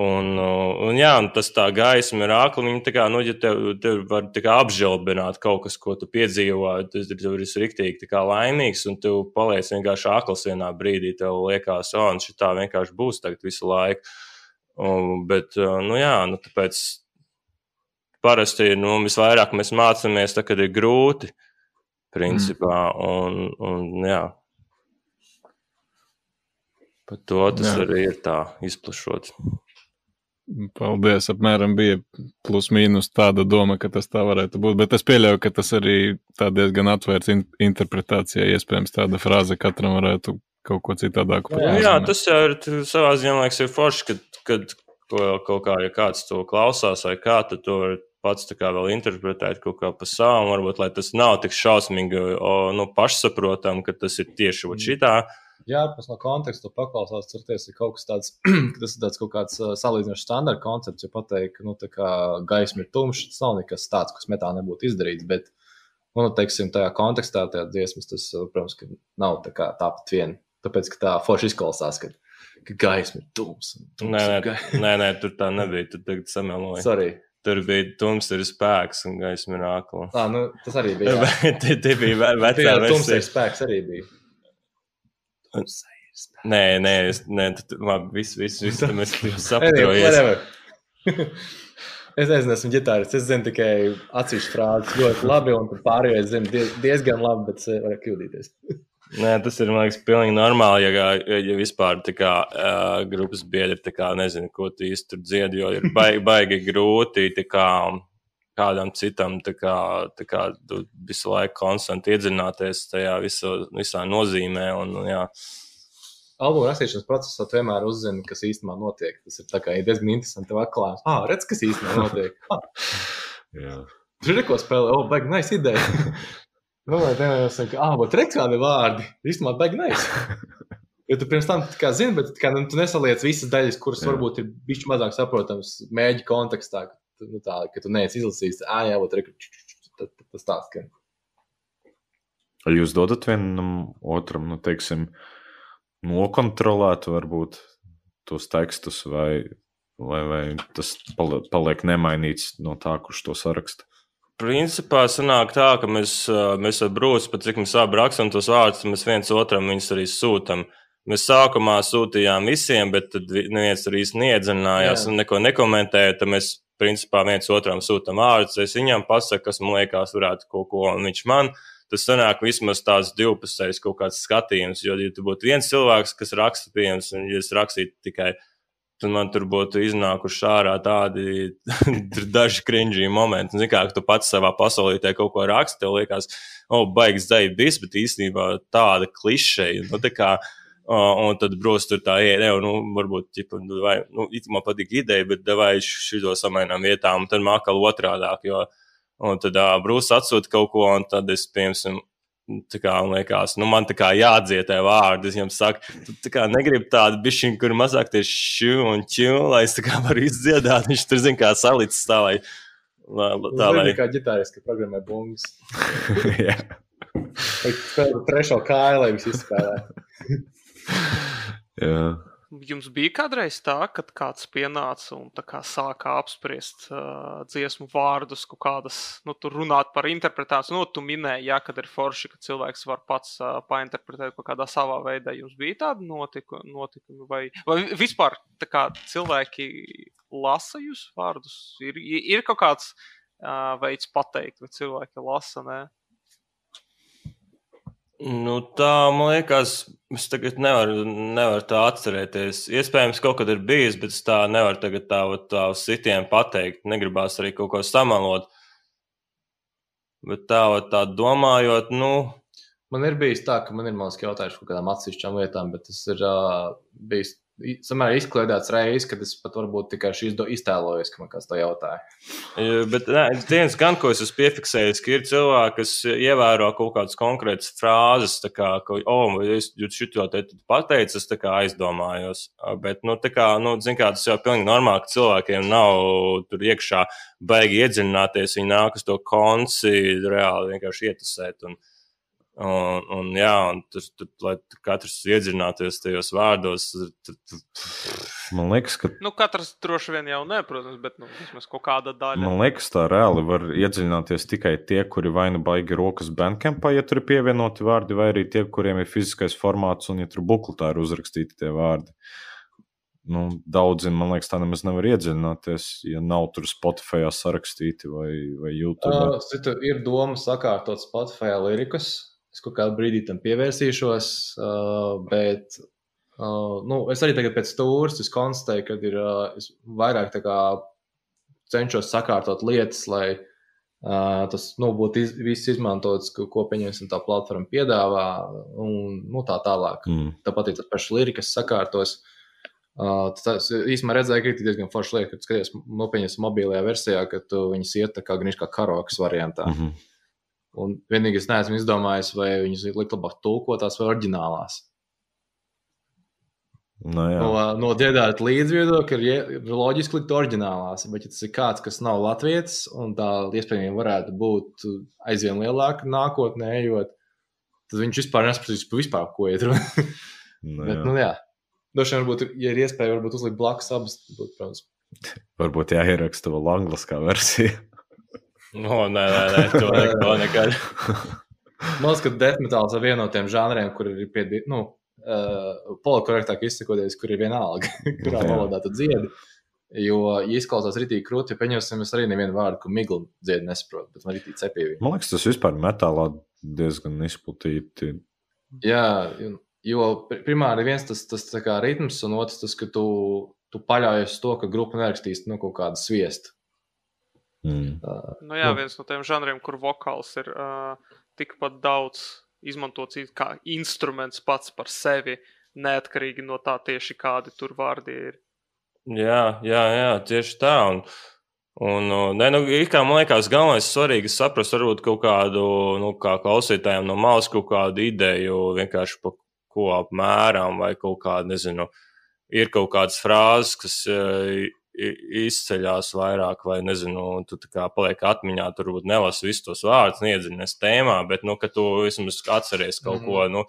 Un, un, jā, un tas tā gaisma ir akla. Viņa tā kā, nu, ja tev, tev var tā kā apžēlbināt kaut kas, ko tu piedzīvoji, tu esi riktīgi laimīgs, un tu paliec vienkārši akls vienā brīdī. Tev liekas, o, un šī tā vienkārši būs tagad visu laiku. Un, bet, nu jā, nu tāpēc parasti nu, visvairāk mēs mācāmies, tad, kad ir grūti, principā. Mm. Un, un, jā. Par to tas jā. arī ir tā izplašots. Paldies. Apmēram bija plus mīnus tāda doma, ka tas tā varētu būt. Bet es pieļauju, ka tas arī diezgan atvērts in interpretācijai. Iespējams, tāda frāze katram varētu kaut ko citādāku pateikt. Jā, tas jau ir savā ziņā, liekas, ir forši, kad, kad kaut kā, ja kāds to klausās vai kā, tad to var pats vēl interpretēt kaut kā pa savam, varbūt, lai tas nav tik šausmīgi, o, nu, pašsaprotam, ka tas ir tieši mm. šitā. Jā, pēc no konteksta paklausās, certies, ir kaut kas tāds, ka tas ir tāds kaut kāds salīdzinoši standarta koncepts, ja pateikt, ka, nu, tā kā gaisma ir tumša, tas nav nekas tāds, kas metā nebūtu izdarīts, bet, nu, teiksim, tajā kontekstā, tajā dziesmas, tas, protams, ka nav tā kā tāpat vien, tāpēc, ka tā forši izklausās, ka, ka gaisma ir tumsa. Nē, nē, nē, nē, tur tā nebija, tu tagad sameloji. Sorry. Tur bija tums, ir spēks un gaisma ir akla. Tā, nu, tas arī bija. tie, tie bija vecā versija. Tums ir spēks arī bija. Nē, nē, es, nē, tu, labi, viss, viss, viss, mēs saprotamies. es nezinu, esmu ģitārists. Es zinu tikai atsevišķu frāzi ļoti labi, un pārējais zinu diezgan labi, bet es varu kļūdīties. Nē, tas ir liekas, pilnīgi normāli. Ja, ja vispār tā kā uh, grupas biedri kā, nezina, ko tu īsti tur dziedi, jo ir baigi, baigi grūti kā, kādam citam kā, kā, visu laiku konstanti iedzināties tajā visu, visā nozīmē. Un, jā. Albuma rakstīšanas procesā vienmēr uzzina, kas īstenībā notiek. Tas ir kā, diezgan interesanti. Atklājums, ah, redz, kas īstenībā notiek. Ah. Tur ir ko spēlēt, oh, baigi, nice ideja. Nu, vai tā jau saka, ah, bet re kādi vārdi. Īstenībā baigi nevis. Jo tu pirms tam kā zini, bet kā, nu, tu nesaliec visas daļas, kuras Jā. varbūt ir bišķi mazāk saprotams mēģi kontekstā. Nu, tā, ka tu neesi izlasījis, ah, jā, bet tas tāds, ka. Vai jūs dodat vienam otram, nu, teiksim, nokontrolēt, varbūt tos tekstus, vai, vai, vai tas pali- paliek nemainīts no tā, kurš to saraksta? Principā sanāk tā, ka mēs, mēs ar Brūsu, pat cik mēs abi rakstam tos vārdus, mēs viens otram viņus arī sūtam. Mēs sākumā sūtījām visiem, bet tad vi- neviens arī neiedziļinājās Jā. un neko nekomentēja. Tad mēs principā viens otram sūtām vārdus. Es viņam pasaku, kas man liekas, varētu kaut ko, un viņš man. Tas sanāk vismaz tāds divpusējs kaut kāds skatījums. Jo, ja tu būtu viens cilvēks, kas raksta, pieejams, un ja es rakstītu tikai tad man tur būtu iznākuši ārā tādi daži cringy momenti. Zini, kā tu pats savā pasaulē kaut ko raksti, tev liekas, o, oh, baigs dzējas bis, bet īstenībā tāda klišeja. Nu, tā kā, o, un tad brūs tur tā, ne, nu, varbūt, ķipa, nu, vai, nu, man patīk ideja, bet vai šito samainām vietām, un tad mākal otrādāk, jo, un tad uh, brūs atsūta kaut ko, un tad es, piemēram, Tā kā man liekas, nu, man tā kā jādzietē vārdi. Es jums saku, tu tā kā negribu tādu bišķiņu, kur mazāk tieši šū un ķū, lai es tā kā varu izdziedāt. Viņš tur zina, kā salicis tā, lai. lai tā, lai... Kā ģitāriski programmē bungas. Jā. Trešo kāju, lai viss izspēlē. Jā. Jums bija kādreiz tā, kad kāds pienāca un kā sāka apspriest uh, dziesmu vārdus, kaut kādas, nu, tur runāt par interpretāciju. Nu, tu minēji, jā, kad ir forši, ka cilvēks var pats uh, painterpretēt kaut kādā savā veidā. Jums bija tāda notiku, notikumi, vai, vai vispār kā cilvēki lasa jūs vārdus? Ir, ir kaut kāds uh, veids pateikt, vai cilvēki lasa, nē? Nu, tā man liekas, es tagad nevaru, nevaru tā atcerēties. Iespējams, kaut kad ir bijis, bet es tā nevaru tagad tā, tā uz citiem pateikt. Negribās arī kaut ko samalot. Bet tā, tā domājot, nu, Man ir bijis tā, ka man ir mazs jautājums par kādām atsevišķām lietām, bet tas ir uh, bijis samērā izkliedēts reizes, kad es pat varbūt tikai iztēlojos, ka man kāds to jautāja. Ja, Bet viens gan, ko es esmu piefiksējis, ka ir cilvēki, kas ievēro kaut kādas konkrētas frāzes, kā, ka, oh, es šito te pateicu, es aizdomājos. Bet, nu, tā kā, nu, zin kā, tas jau pilnīgi normāli, ka cilvēkiem nav tur iekšā baigi iedziļināties, viņi nāk uz to konci reāli vienkārši ietusēt. Un, Un, un, jā, un tur, tur, lai katrs iedziļinātos tajos vārdos, tur, tur, Man liekas, ka Nu, katrs droši vien jau ne, protams, bet nu, vismaz kaut kāda daļa. Man liekas, tā reāli var iedziļināties tikai tie, kuri vai nu baigi rokas bandcampā, ja tur ir pievienoti vārdi, vai arī tie, kuriem ir fiziskais formāts un ja tur bukletā ir uzrakstīti tie vārdi. Nu, daudzi, man liekas, tā nemaz nevar iedziļināties, ja nav tur Spotify sarakstīti vai, vai YouTube. Uh, ir doma sakārtot Spotify lirikus. Es kaut kādā brīdī tam pievērsīšos, uh, bet uh, nu, es arī tagad pēc stūres konstatēju, ka ir uh, vairāk kā cenšos sakārtot lietas, lai uh, tas nu, būtu iz, viss izmantots, ko, ko pieņemsim tā platforma piedāvā, un nu, tā tālāk. Mm. Tāpat arī tas pašs lirikas sakārtos. Uh, tas īstenībā redzēja, ka ir diezgan forši lieta, kad skaties nopietnas mobilajā versijā, ka tu viņus iet tā kā gan kā karaokas variantā. Mm -hmm. Un vienīgi es neesmu izdomājis, vai viņas likt labāk tulkotās vai oriģinālās. Nu, jā. No, no dziedāt līdzviedokļa ir, ie- ir loģiski likt oriģinālās, bet ja tas ir kāds, kas nav latviečs, un tā iespējams varētu būt aizvien lielāka nākotnē, ejot, tad viņš vispār pa vispār, ko iet runa. Nu, bet, jā. nu jā. Vien, varbūt, ja ir iespēja, varbūt uzlikt blakus abas, būtu, protams. Varbūt jāieraksta vēl angliskā versija. No, nē, nē, nē, to neko nekad. Man liekas, ka death metāls ir viens no tiem žanriem, kur ir pie, nu, uh, polikorektāk izsakoties, kur ir vienalga, kurā valodā tu dziedi. Jo, ja izklausās rītīgi krūti, ja pieņemsim, es arī nevienu vārdu, ko miglu dziedi nesaprotu, bet man rītīgi cepīja. Man liekas, tas vispār metālā diezgan izplatīti. Jā, jo- jo pri- primāri viens tas, tas tā kā ritms, un otrs tas, ka tu, tu paļaujies uz to, ka grupa nerakstīs no kaut kāda sviesta. Mm. Uh, Nu, jā, Nu. viens no tiem žanriem, kur vokāls ir uh, tikpat daudz izmantots kā instruments pats par sevi, neatkarīgi no tā tieši kādi tur vārdi ir. Jā, jā, jā, tieši tā. Un, Un, uh, ne, nu, kā man liekas, galvenais svarīgi saprast, varbūt kaut kādu, nu, kā klausītājiem no malas kaut kādu ideju, vienkārši pa ko apmēram, vai kaut kādu, nezinu, ir kaut kādas frāzes, kas izceļās vairāk, vai nezinu, tu kā paliek atmiņā, tur varbūt nelasi visus tos vārdus, neiedziļinies tēmā, bet, nu, ka tu vismaz atceries kaut mm -hmm. ko, nu,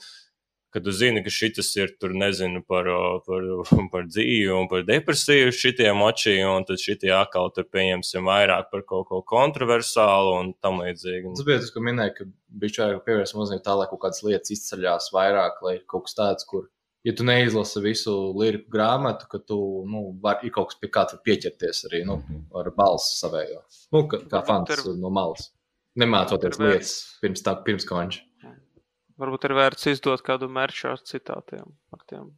kad tu zini, ka šis ir tur, nezinu, par, par, par dzīvi un par depresiju šitiem očiem, un tad šitie atkal tur pieņemsim vairāk par kaut ko kontroversālu un tam līdzīgi. Tas bija tas, ko minēju, ka bija čārāk pievērst mazliet tā, lai kaut kādas lietas izceļās vairāk, lai kaut kas tāds, kur, ja tu neizlasi visu liriku grāmatu, ka tu, nu, var, ir kaut kas pie kā pieķerties arī, nu, mhm. ar balsu savējo. Nu, kā, kā fans no malas. Nemācoties lietas pirms tā, pirms konča. Varbūt ir vērts izdot kādu merču ar citātiem, ar tiem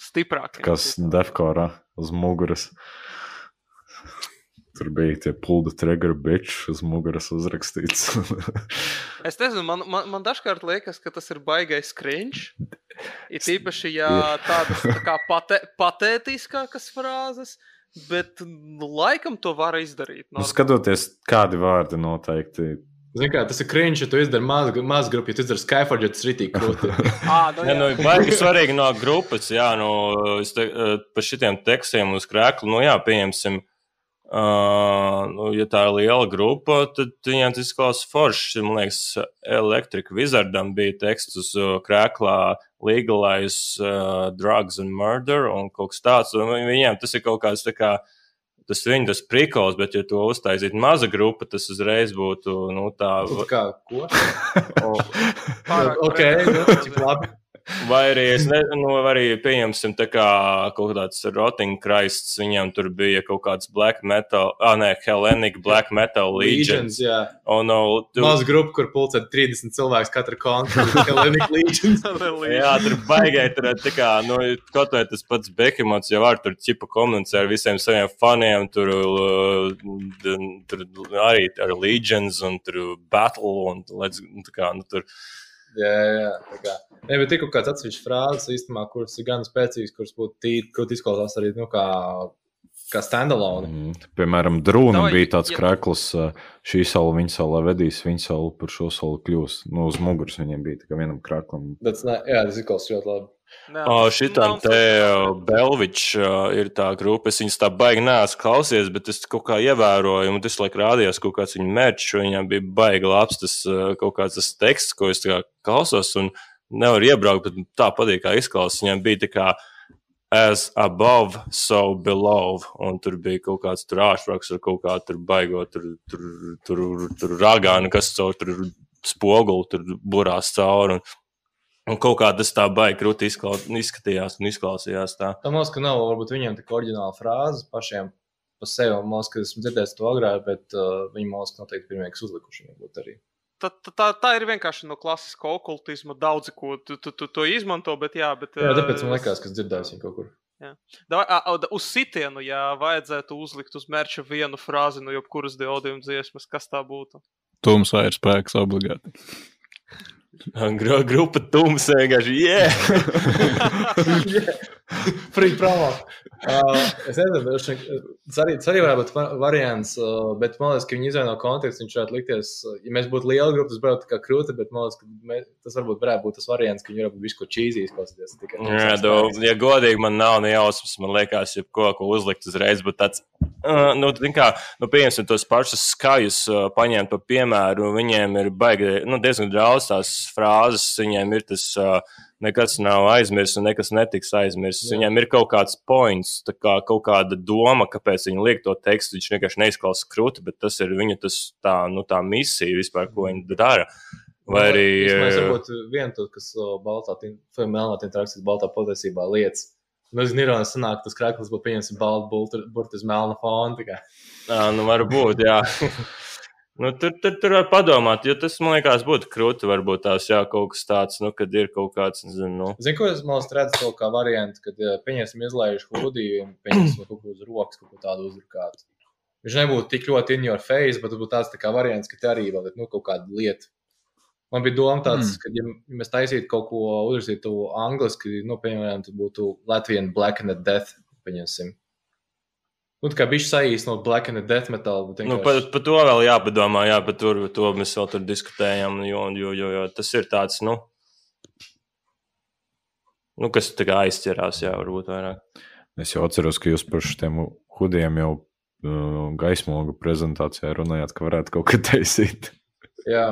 stiprākiem. Kas defkorā uz muguras. Tur bija tie pulda trigger bitch uz muguras uzrakstīts. es nezinu, man, man, man dažkārt liekas, ka tas ir baigais cringe. Ir tīpaši, ja tādas tā kā pate, patētiskākas frāzes, bet nu, laikam to var izdarīt. Nu, skatoties, kādi vārdi noteikti Zini, kā, tas ir krīņš, ja tu izdari mazu maz grupu, ja tu izdari Skyforge, tas ir rītīgi krūti. ah, nu, jā, nu, baigi svarīgi no grupas, jā, nu, te, eh, pa šitiem tekstiem uz krēklu, nu, jā, pieņemsim, uh, nu, ja tā ir liela grupa, tad viņiem tas izklausās forši. Man liekas, Electric Wizardam bija teksts uz krēklā legalize uh, drugs and murder un kaut kas tāds, un viņiem tas ir kaut kāds tā kā, tas viņa tas prikals, bet, ja to uztaisītu maza grupa, tas uzreiz būtu nu, tā. Kā, ko? Pārāk, ok, nu, labi. Vai arī, ne, nu, arī pieņemsim, tā kā kaut kāds Rotting Christs, viņam tur bija kaut kāds black metal, ah, nē, Hellenic black metal legions. legions jā. Un, no, tu... Maz grupa, kur pulcē 30 cilvēks katra konta, Hellenic legions. jā, tur baigai, tur tā kā, nu, kaut vai tas pats Behemots jau var tur ķipa komunicē ar visiem saviem faniem, tur, tur arī ar legions un tur battle un, tā kā, nu, tur. Jā, jā, tā kā. Ne, bet ir kaut kāds atsevišķs frāzes, īstenībā, kuras ir gan spēcīgas, kuras būtu tīri, kur izklausās arī, nu, kā, kā standalone. Mm, piemēram, drūna no, bija tāds ja... krēkls, šī sala, viņa sala vedīs, viņa sala par šo salu kļūs. Nu, uz muguras viņiem bija kā vienam krēklam. Bet, ne, jā, tas izklausās ļoti labi. Oh, Šitām te Belvičs ir tā grupa. Es viņas tā baigi neesmu klausies, bet es kaut kā ievēroju, un tas laik rādījās kaut kāds viņa mērķis. Viņam bija baigi labs tas kaut kāds tas teksts, ko es klausos, un nevaru iebraukt, bet tā patīk, kā izklausās. Viņam bija tā kā as above, so below. Un tur bija kaut kāds tur āršpraks ar kaut kādu tur baigo, tur, tur, tur, tur ragānu, kas caur tur spoguli tur burās cauri. Un, Un kaut kā tas tā baigi krūti izskatījās un izklausījās. Tā liekas, ka nav varbūt viņiem tik oriģināla frāze pašiem par sevi. Man liekas, ka esmu dzirdējis to agrāk, bet uh, viņi man liekas, ka noteikti pirmie, kas uzlikuši viņu arī. Tā, tā, tā ir vienkārši no klasiskā okultisma. Daudzi ko tu, tu, tu to izmanto, bet jā, bet. Jā, tāpēc man liekas, ka es dzirdēju viņu kaut kur. Jā. Da, a, uz sitienu, ja vajadzētu uzlikt uz mērķa vienu frāzi no jebkuras diodījuma dziesmas, kas tā būtu? Tums vai ir spēks obligāti. Gru, grupa tums vienkārši, yeah! yeah. Free promo. Uh, es nezinu, tas arī, arī varētu būt variants, uh, bet man liekas, ka viņi izvēlē no konteksta. Viņš varētu likties, uh, ja mēs būtu liela grupa, tas būtu kā krūti, bet man liekas, ka mēs, tas varbūt varētu būt tas variants, ka viņi varētu būt visu čīzī izklausīties. Jā, do, ja godīgi man nav ne jausmas, man liekas, ja ko, ko uzlikt uzreiz, bet tāds, uh, nu, kā, nu, pieņemsim tos pašus skajus, uh, paņemt pa piemēru, viņiem ir baigi, nu, diezgan daudz tās frāzes, viņiem ir tas. Uh, nekas nav aizmirsts un nekas netiks aizmirsts. Jā. Viņam ir kaut kāds points, kā kaut kāda doma, kāpēc viņi liek to tekstu. Viņš vienkārši neizklausās krūti, bet tas ir viņa tas, tā, nu, tā misija vispār, ko viņi dara. Vai arī. Tas varbūt viena to, kas baltā, melnā interakcijas baltā patiesībā lietas. Nu, es nezinu, kā sanāk, tas krāklis būtu pieņemts baltu burtu uz melna fona. Jā, nu varbūt, jā. Nu, tur, tur, tur var padomāt, jo tas, man liekas, būtu krūti. Varbūt tās jā, kaut kas tāds, nu, kad ir kaut kāds, nezinu. Nu. Zinu, ko es man redzu, to kā variantu, kad pieņemsim izlaižu hudiju un pieņemsim kaut ko uz rokas, kaut ko tādu uzrukāt. Viņš nebūtu tik ļoti in your face, bet būtu tāds tā kā variants, ka te arī vēl ir nu, kaut kāda lieta. Man bija doma tāds, mm. ka, ja mēs taisītu kaut ko uzrakstītu angliski, nu, piemēram, tad būtu Latvian Black and Death, pieņemsim. Nu, tā kā bija saīsinot Black and Death Metal. bet Nu, vienkārši- par, par to vēl jāpadomā, jā, par to, to mēs vēl tur diskutējam, jo, jo, jo, jo tas ir tāds, nu, nu kas tā kā aizķerās, jā, varbūt vairāk. Es jau atceros, ka jūs par šiem hudiem jau uh, gaismogu prezentācijā runājāt, ka varētu kaut ko taisīt. Jā,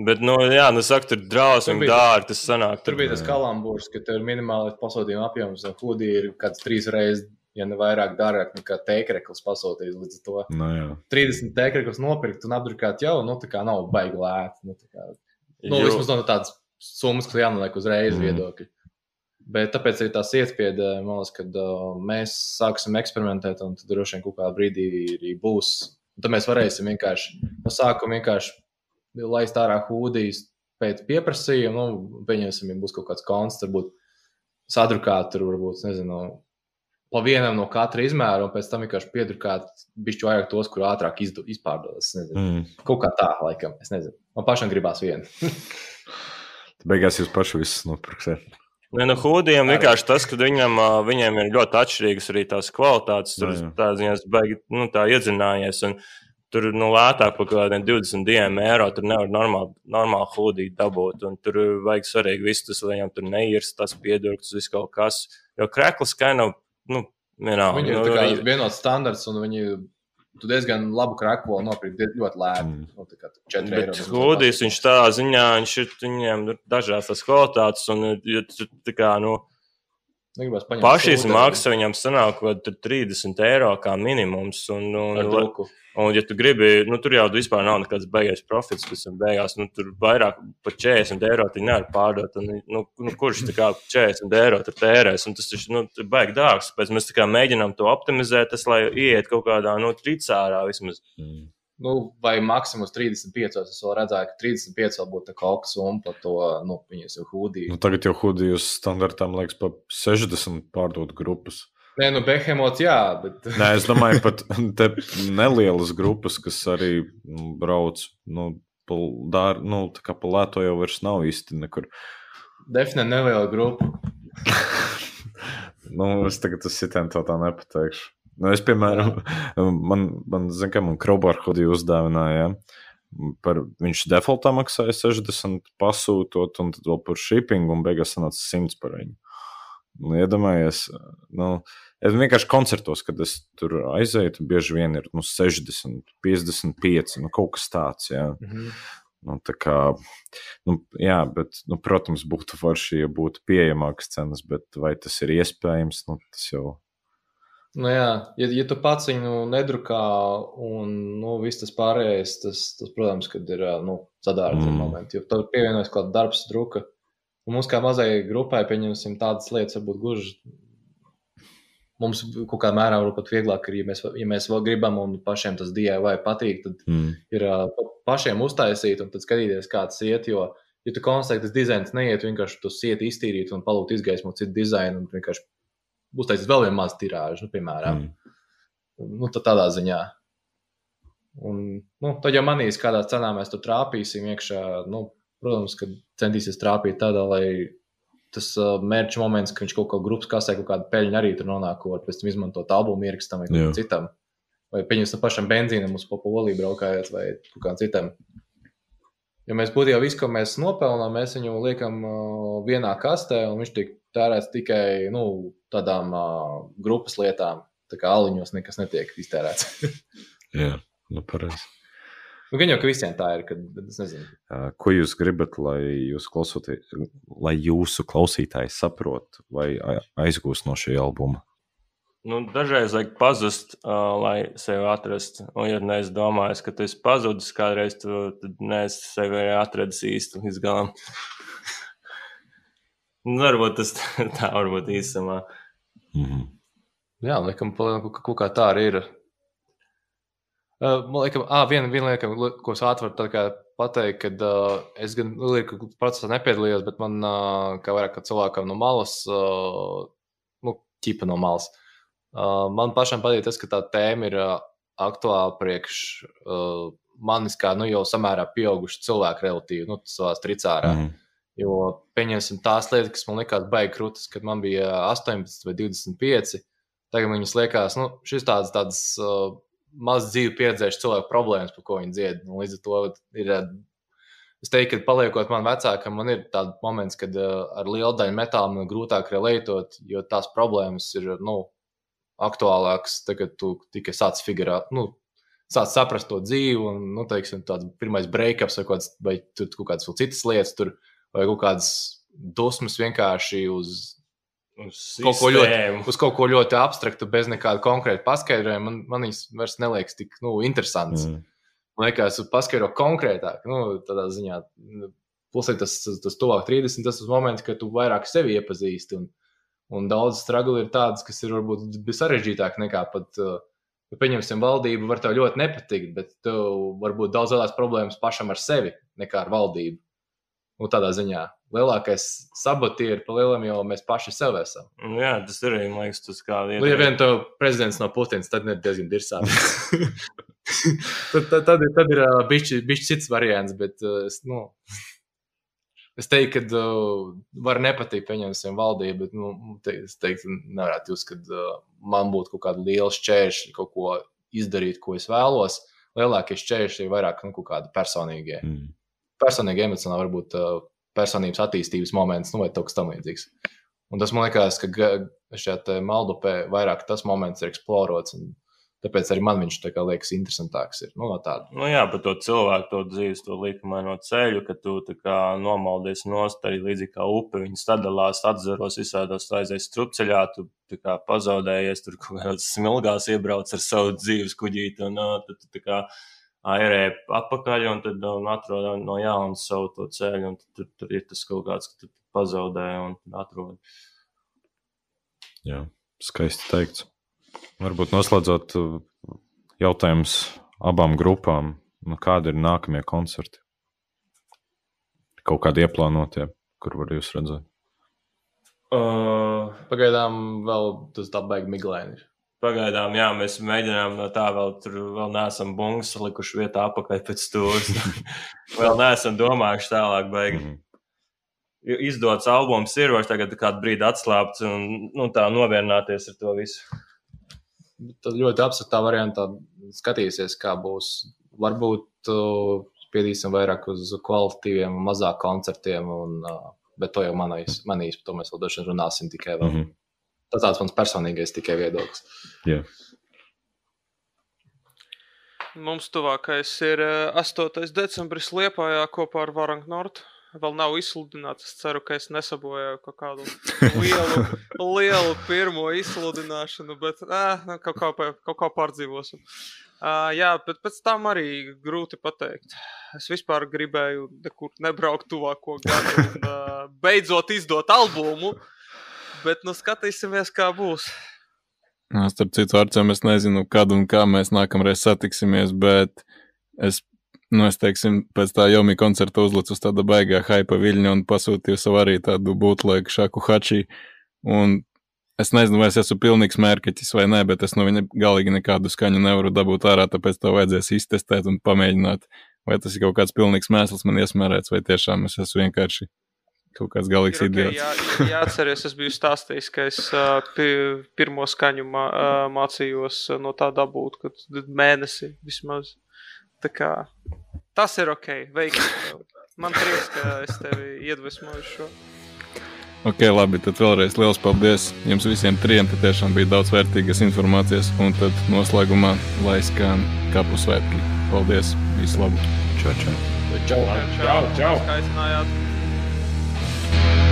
Bet, nu, jā, nu, saka, tur drausmīgi dārgi tas sanāk. tur bija tas kalambūrs, ka tev ir minimālais pasūtījuma apjoms. Hudī ir kāds trīs reizes, ja ne vairāk dārgāk nekā teikrekls pasūtījis līdz ar to. Nu, jā. 30 teikrekls nopirkt un apdrukāt jau, nu, tā kā nav baigi lēti. Nu, tā kā, nu, Jo- vismaz no tādas summas, kas jānoliek uzreiz mm. viedokļi. Bet tāpēc arī tās iespieda, man liekas, kad uh, mēs sāksim eksperimentēt, un tad droši vien kaut kādā brīdī arī būs. Un tad mēs varēsim vienkārši no sākuma vienkārši laist ārā hūdijas pēc pieprasījuma. Nu, pieņemsim, ja būs kaut kāds konts, varbūt sadrukāt tur, varbūt, nezinu, pa vienam no katra izmēra, un pēc tam vienkārši piedrukāt bišķi vairāk tos, kur ātrāk izdu, izpārdodas. Mm. Kaut kā tā, laikam, es nezinu. Man pašam gribās vienu. Beigās jūs paši visus nopirksiet. Ne, nu, hūdiem vienkārši tas, ka viņam, viņiem ir ļoti atšķirīgas arī tās kvalitātes. Tur Jā, jā. tā ziņā baigi, nu, tā iedzinājies. Un tur nu, lētāk par kaut kādiem 22 eiro. Tur nevar normāli, normāli hūdīt dabūt. Un tur vajag svarīgi viss tas, lai viņam tur neirst, tas piedurks, viss kaut kas. Jo krekls kā nav, nu, vienalga. Viņi ir nu, viņi- vienots standarts, un viņi tu diezgan labu krāklu nopirkt die- ļoti lēti. Mm. Nu, tā kā 4 Bet eiro. hūdijas viņš tā ziņā, viņš ir viņiem dažādas tās kvalitātes. Un, tu, tā kā, nu, Negribas paņemt Paši sūdu maksa viņam sanāk kaut kādi 30 eiro kā minimums. Un, un, druku. un, ja tu gribi, nu, tur jau vispār nav nekāds beigais profits, kas ir beigās, nu, tur vairāk par 40 eiro tu nevar pārdot. Un, nu, nu, kurš tā kā 40 eiro tur tērēs? Un tas taču, nu, ir baigi dārgs. Pēc mēs tā kā mēģinām to optimizēt, tas, lai ieiet kaut kādā, nu, tricārā vismaz. Mm. Nu, vai maksimums 35. Es vēl redzēju, ka 35 vēl būtu tā kā augsts summa par to, nu, viņas jau hūdīju. Nu, tagad jau hudijas standartām liekas pa 60 pārdot grupas. Nē, nu, Behemots, jā, bet. Nē, es domāju, pat te nelielas grupas, kas arī nu, brauc. Nu, pa, dār, nu, tā kā pa lēto jau vairs nav īsti nekur. Definē neliela grupa. Nu, es tagad tas sitiem tā, tā nepateikšu. Nu, es, piemēram, man, man zinu, ka man Kraubar hudiju uzdāvināja. Ja? Par, viņš defaultā maksāja 60 pasūtot, un tad vēl par shipping, un beigās sanāca 100 par viņu. Nu, iedomājies, nu, es vienkārši koncertos, kad es tur aizēju, tad bieži vien ir nu, 60, 55, nu, kaut kas tāds. Jā. Mhm. Nu, tā kā, nu, jā, bet, nu, protams, būtu forši, ja būtu pieejamākas cenas, bet vai tas ir iespējams, nu, tas jau. Nu, jā, ja, ja tu pats viņu nedrukā un nu, viss tas pārējais, tas, tas protams, kad ir nu, sadārdzina Mm. momenti. Jo tur pievienojas kaut kāda darbs, druka. Un mums kā mazai grupai, pieņemsim, tādas lietas varbūt gluži. Mums kaut kādā mērā varbūt pat vieglāk ir, ja mēs, ja mēs vēl gribam un pašiem tas DIY patīk, tad Mm. ir pašiem uztaisīt un tad skatīties, kā tas iet. Jo, ja tu konstatē, ka tas dizains neiet, vienkārši tu sieti iztīrīt un palūgt izgaismot citu dizainu un vienkārši uztaisīt vēl vienu mazu tirāžu, nu, piemēram. Mm. Nu, tādā ziņā. Un, nu, tad jau manīs, kādā cenā mēs tur trāpīsim iekšā. Nu, protams, ka centīsies trāpīt tādā, lai tas uh, mērķa moments, ka viņš kaut ko grupas kasē, kaut kāda peļņa arī tur nonāk, ko var pēc tam izmantot albumu ierakstam vai kaut kam citam. Vai pieņemsim pašam benzīnam uz popolī braukājot vai kaut kādam citam. Ja mēs būtu jau visu, ko mēs nopelnām, mēs viņu liekam uh, vienā kastē, un viņš tiek tērēts tikai nu, tādām uh, grupas lietām. Tā kā aliņos nekas netiek iztērēts. Jā, nu, pareizi. nu, gan jau, ka visiem tā ir, kad es nezinu. Ko jūs gribat, lai, jūs klausotī, lai jūsu klausītāji saprotu vai aizgūst no šī albuma? Nu, dažreiz vajag pazust, uh, lai sevi atrastu. Un, ja neesi domājis, ka tu esi pazudis kādreiz, tu, tad neesi sevi arī atradis īsti līdz galam. nu, varbūt tas tā varbūt īsumā. Mhm. Jā, laikam, kaut kaut kā tā arī ir. Uh, man liekas, ah, viena, viena lieta, li- ko es ātri varu pateikt, kad uh, es gan lielu procesā nepiedalījos, bet man, uh, kā vairāk kā cilvēkam no malas, uh, nu, ķipa no malas, uh, man pašam patīk tas, ka tā tēma ir uh, aktuāla priekš uh, manis, kā nu, jau samērā pieauguši cilvēki relatīvi, nu, savā tricārā. Mhm. Jo, pieņemsim, tās lietas, kas man likās baigi krūtis, kad man bija 18 vai 25, tagad viņas liekas, nu, šis tāds, tāds uh, maz dzīvi pieredzējuši cilvēku problēmas, par ko viņi dzied. Un līdz ar to ir. Es teiktu, ka paliekot man vecākam, man ir tāds moments, kad uh, ar lielu daļu metālu man grūtāk relētot, jo tās problēmas ir nu, aktuālākas, tagad tu tikai sāc figurēt, nu, sāc saprast to dzīvi, un, nu, teiksim, tāds pirmais breakups vai, kāds, vai tur kaut kādas citas lietas, tur, vai kaut kādas dusmas vienkārši uz Uz kaut, ko ļoti, uz kaut ko ļoti abstraktu, bez nekāda konkrēta paskaidrojuma. Man, man viņas vairs neliekas tik nu, interesants. Mm. Man liekas, paskaidro konkrētāk. Nu, tādā ziņā, plus ir tas, tas, tas tuvāk 30, tas ir moments, kad tu vairāk sevi iepazīsti. Un, un daudz struggle ir tādas, kas ir varbūt sarežģītāk nekā pat. Uh, Pieņemsim, valdība var tev ļoti nepatikt, bet tev var būt daudz lielākas problēmas pašam ar sevi nekā ar valdību. Nu, tādā ziņā lielākais sabotieri pa lielam jau mēs paši sev esam. Nu, Jā, tas ir arī, man liekas, tas kā Nu, ja vien tev prezidents nav Putins, tad ir diezgan dirsāts. tad, tad, tad, ir- tad ir uh, bijis cits variants, bet es, nu, es teiktu, ka uh, var nepatikt, pieņemsim, valdību, bet nu, te, es teiktu, nevarētu jūs, ka uh, man būtu kaut kāda liela šķēršļa, kaut ko izdarīt, ko es vēlos. Lielākie šķēršļi ir vairāk nu, kaut kādi personīgie. Mm. Personīgi, emocionāli, varbūt uh, personības attīstības moments, nu, vai kaut kas tamlīdzīgs. Un tas man liekas, ka šajā Maldupē vairāk tas moments ir eksplorots. Tāpēc arī man viņš tā kā liekas interesantāks. Ir, nu, no tāda. Nu, jā, par to cilvēku, to dzīves, to likumaino ceļu, ka tu tā kā nomaldies nost arī līdzīgi kā upe. Viņi sadalās, atzaros visādos aizies strupceļā, tu tā kā pazaudējies, tur kaut kādās smilgās iebrauc ar savu dzīves kuģīti un uh, tad tu tā kā airē apakaļ un tad un atrod no jauna savu to ceļu tur, tur ir tas kaut kāds, ka tu pazaudē un atrod. Jā, skaisti teikts. Varbūt noslēdzot uh, jautājums abām grupām, nu, kādi ir nākamie koncerti? Kaut kādi ieplānotie, kur var jūs redzēt? Uh, Pagaidām vēl tas tā baigi miglēni. Pagaidām, jā, mēs mēģinām no tā vēl tur vēl neesam bungas likuši vietā apakaļ pēc stūres. vēl neesam domājuši tālāk, beigās. Mhm. Jo Izdots albums ir, var tagad kādu brīdi atslābt un nu, tā novērnāties ar to visu. Tad ļoti apsvērtā variantā skatīsies, kā būs. Varbūt uh, spiedīsim vairāk uz kvalitatīviem, mazāk koncertiem, un, uh, bet to jau manīs, manīs, par to mēs vēl dažreiz runāsim tikai vēl. Mm. -hmm. Tas tāds mans personīgais tikai viedoklis. Jā. Mums tuvākais ir eh, 8. decembris Liepājā kopā ar Varangu Nortu. Vēl nav izsludināts. Es ceru, ka es nesabojāju kaut kādu lielu, lielu pirmo izsludināšanu, bet ā, nu, kaut, kā, kaut kā pārdzīvosim. Uh, jā, bet pēc tam arī grūti pateikt. Es vispār gribēju nekur nebraukt tuvāko gadu un uh, beidzot izdot albumu, bet nu skatīsimies, kā būs. Jā, Starp citu, Arčēm, es nezinu, kad un kā mēs nākamreiz satiksimies, bet es, nu, es teiksim, pēc tā Jomi koncerta uzlicu uz tāda baigā hypa viļņa un pasūtīju sev arī tādu būtlaiku šaku hačī. Un es nezinu, vai es esmu pilnīgs mērķis vai nē, bet es no viņa galīgi nekādu skaņu nevaru dabūt ārā, tāpēc to vajadzēs iztestēt un pamēģināt, vai tas ir kaut kāds pilnīgs mēsls man iesmērēts, vai tiešām es esmu vienkārši kaut kāds galīgs Ir ok, idiots. Jā, jāatcerieties, es biju stāstījis, ka es uh, pi, pirmo skaņu mā, uh, mācījos uh, no tā dabūt, kad mēnesi vismaz. Tā kā, tas ir ok, veiksmi. tev. Man prieks, ka es tevi iedvesmoju šo. Ok, labi, tad vēlreiz liels paldies jums visiem trim. Tad tiešām bija daudz vērtīgas informācijas. Un tad noslēgumā lai skan kapu svētki. Paldies! Visu labu! Čau, čau. Čau! Čau, čau. Skaitinājāt. Bye.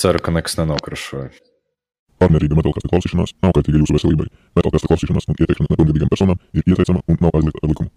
Ceru, ka nekas nenokrušoja. Pārmērīga metālkasta klausīšanās nav kaitīga jūsu veselībai. Metālkasta klausīšanās un ieteikšana nepilngadīgām personām ir ieteicama un nav aizliegta ar likumu.